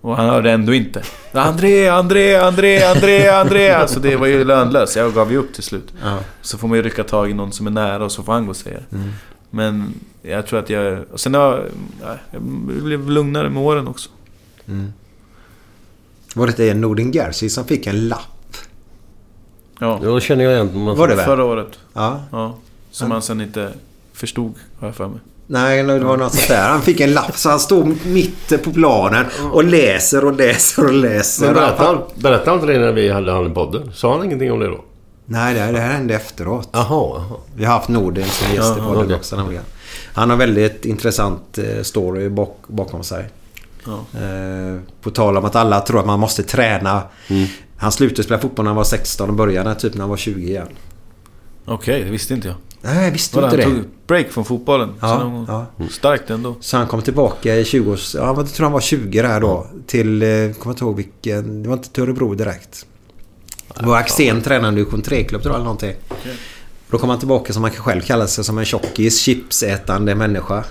Och han hörde ändå inte. André, André, André, André, André! Alltså det var ju lönlöst. Jag gav ju upp till slut. Ja. Så får man ju rycka tag i någon som är nära och så får han gå och säga det. Mm. Men jag tror att jag... Och sen har jag... ja, Jag blev lugnare med åren också. Mm. Var det inte Nordin Gerzi som fick en lapp? Ja. Då känner jag igen... Var det väl? Förra året. Ja. Ja. Som han sen inte förstod, har jag för mig. Nej, det var något sånt där. Han fick en lapp så han stod mitt på planen och läser och läser och läser. Men berättade berätta inte det när vi hade han i podden? Sa han ingenting om det då? Nej, det, det här hände efteråt. Jaha, jaha. Vi har haft Nordin som gäst i podden också nämligen. Han har väldigt intressant eh, story bak, bakom sig. Ja. Eh, på tal om att alla tror att man måste träna. Mm. Han slutade spela fotboll när han var 16 och började typ när han var 20 igen. Okej, det visste inte jag. Nej, jag visste inte han det. tog break från fotbollen? Ja, ja. Starkt ändå. Så han kom tillbaka i 20 års... Ja, jag tror han var 20 där då. Till... eh, Kommer inte ihåg vilken... Det var inte till Örebro direkt. Det var Axén tränade i division 3-klubb tror jag eller någonting. Då kom han tillbaka som han själv kallar sig som en tjockis, chipsätande människa.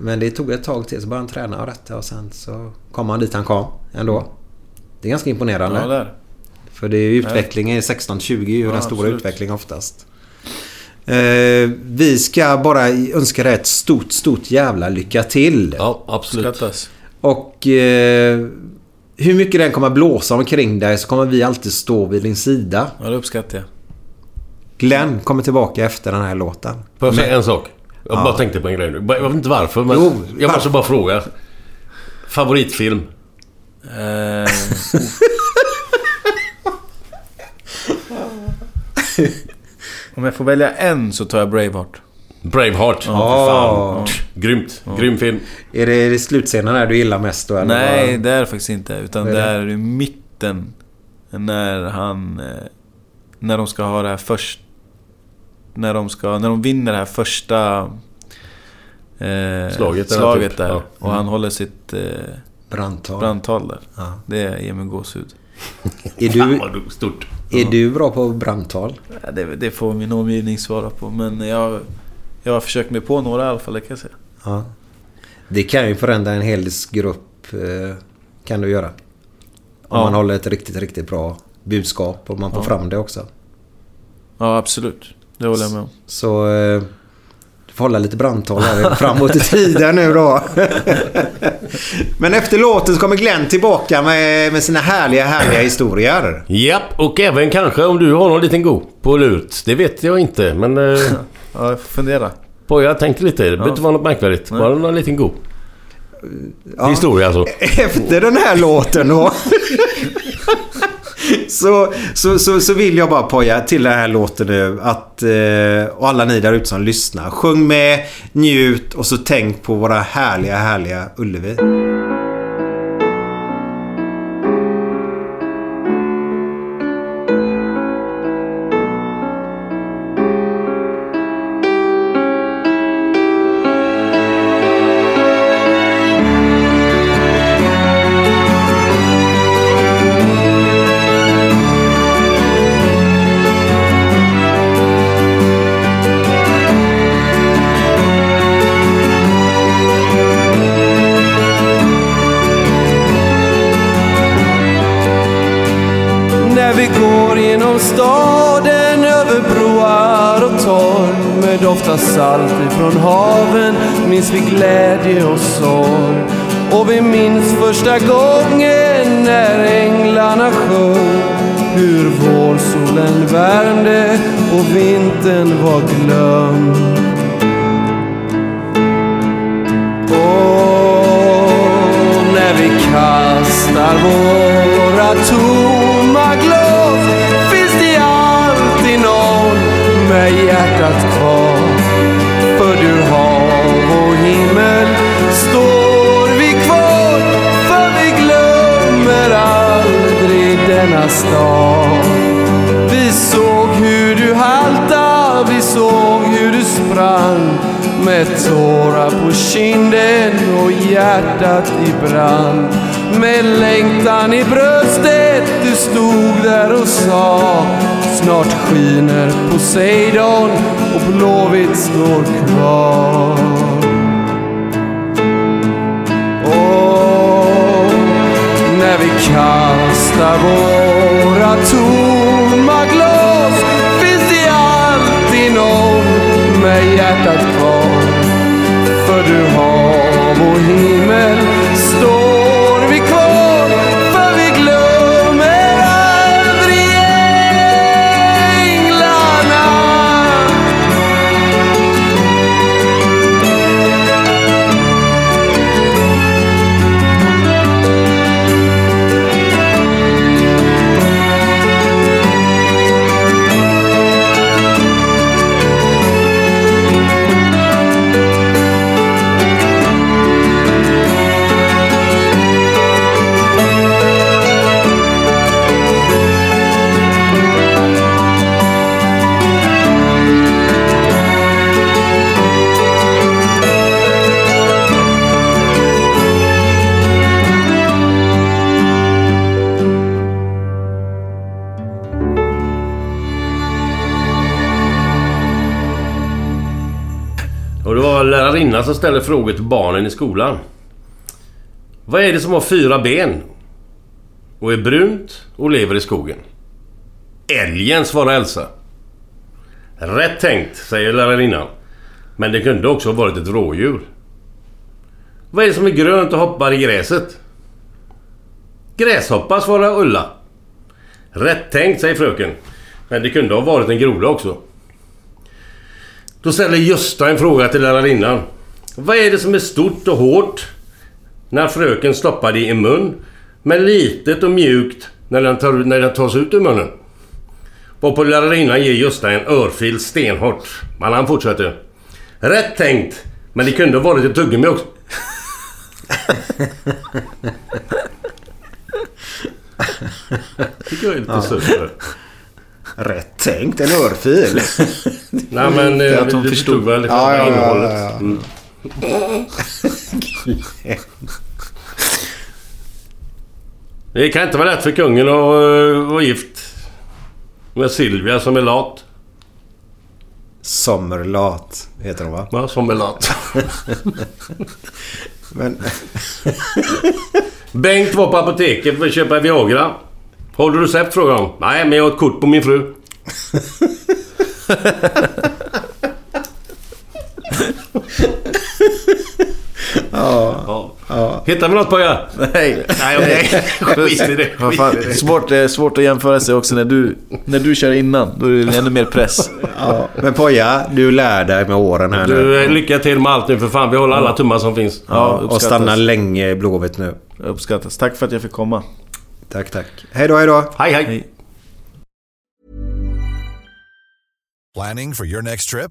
Men det tog ett tag till så började han träna och rätta och sen så kom han dit han kom ändå. Det är ganska imponerande. Ja. För det är ju utvecklingen i 16-20 är ju Ja, den stora absolut. utvecklingen oftast. Eh, vi ska bara önska dig ett stort, stort jävla lycka till. Ja, absolut. Skattas. Och eh, hur mycket den kommer blåsa omkring dig så kommer vi alltid stå vid din sida. Ja, det uppskattar jag. Glenn kommer tillbaka efter den här låten. Får jag säga en sak? Jag Ja. bara tänkte på en grej nu. Jag vet inte varför, men Jo, jag måste bara fråga. Favoritfilm? Eh, om jag får välja en så tar jag Braveheart. Braveheart. Ja. För fan. Grymt. Grym film. Är det, är det slutscenen där du gillar mest då? Eller Nej, det är det faktiskt inte. Utan är det är i mitten. När han... eh, När de ska ha det här först... När de ska... När de vinner det här första... eh, Slaget där, slaget typ. där. Ja. Och han håller sitt eh, Brandtal. brandtal där. Ja. Det ger mig gåshud. Är Fan vad stort. Är du bra på brandtal? Ja, det, det får min omgivning svara på. Men jag, jag har försökt mig på några i alla fall, det kan jag säga. Ja. Det kan ju förändra en hel grupp. Eh, kan du göra. Om Ja. man håller ett riktigt, riktigt bra budskap. Och man får Ja. fram det också. Ja, absolut. Det håller jag med om. Så eh, du får hålla lite brandtal här framåt i tiden nu då. Men efter låten så kommer Glenn tillbaka med, med sina härliga, härliga historier. Japp, och även kanske om du har någon liten god på lut. Det vet jag inte, men... Eh, Ja, jag får fundera. Poja, tänk lite. Det behöver inte vara något märkvärdigt. Bara någon liten god. Historia alltså. Efter den här låten då. så, så, så, så vill jag bara poja till den här låten nu att... Eh, och alla ni där ute som lyssnar. Sjung med, njut och så tänk på våra härliga, härliga Ullevi. Natten var glöd som ställer frågor till barnen i skolan. Vad är det som har fyra ben? Och är brunt och lever i skogen? Älgen, svarar Elsa. Rätt tänkt, säger lärarinnan. Men det kunde också ha varit ett rådjur. Vad är det som är grönt och hoppar i gräset? Gräshoppa, svarar Ulla. Rätt tänkt, säger fröken. Men det kunde ha varit en groda också. Då ställer Gösta en fråga till lärarinnan. Vad är det som är stort och hårt när fröken stoppar det i mun, men litet och mjukt när den, tar, när den tas ut ur munnen? Varpå lärarinnan ger Gösta en örfil stenhårt. Men han fortsätter. Rätt tänkt, men det kunde ha varit ett tuggummi också. tycker jag är lite Ja. sött. Rätt tänkt, en örfil. Nej men Det är eh, att hon du förstod. väl själva ja, ja, innehållet. ja, ja. Mm. Det kan inte vara lätt för kungen att uh, vara gift med Silvia som är lat. Sommerlat heter hon va? Ja, som är lat. Men... Bengt var på apoteket för att köpa Viagra. Har du recept frågade han. Nej, men jag har ett kort på min fru. Ja. ja. Hittar vi något pojkar? Nej. Nej, okej. Skit i det. Skit i det. svårt, eh, svårt att jämföra sig också när du, när du kör innan. Då är det ännu mer press. Ja, men Poja, du lär dig med åren här nu. Du, eh, lycka till med allt nu för fan. Vi håller alla tummar som finns. Ja, och stanna länge i Blåvitt nu. Uppskattas. Tack för att jag fick komma. Tack, tack. Hej då, hej då. Hej, hej. Planning for your next trip?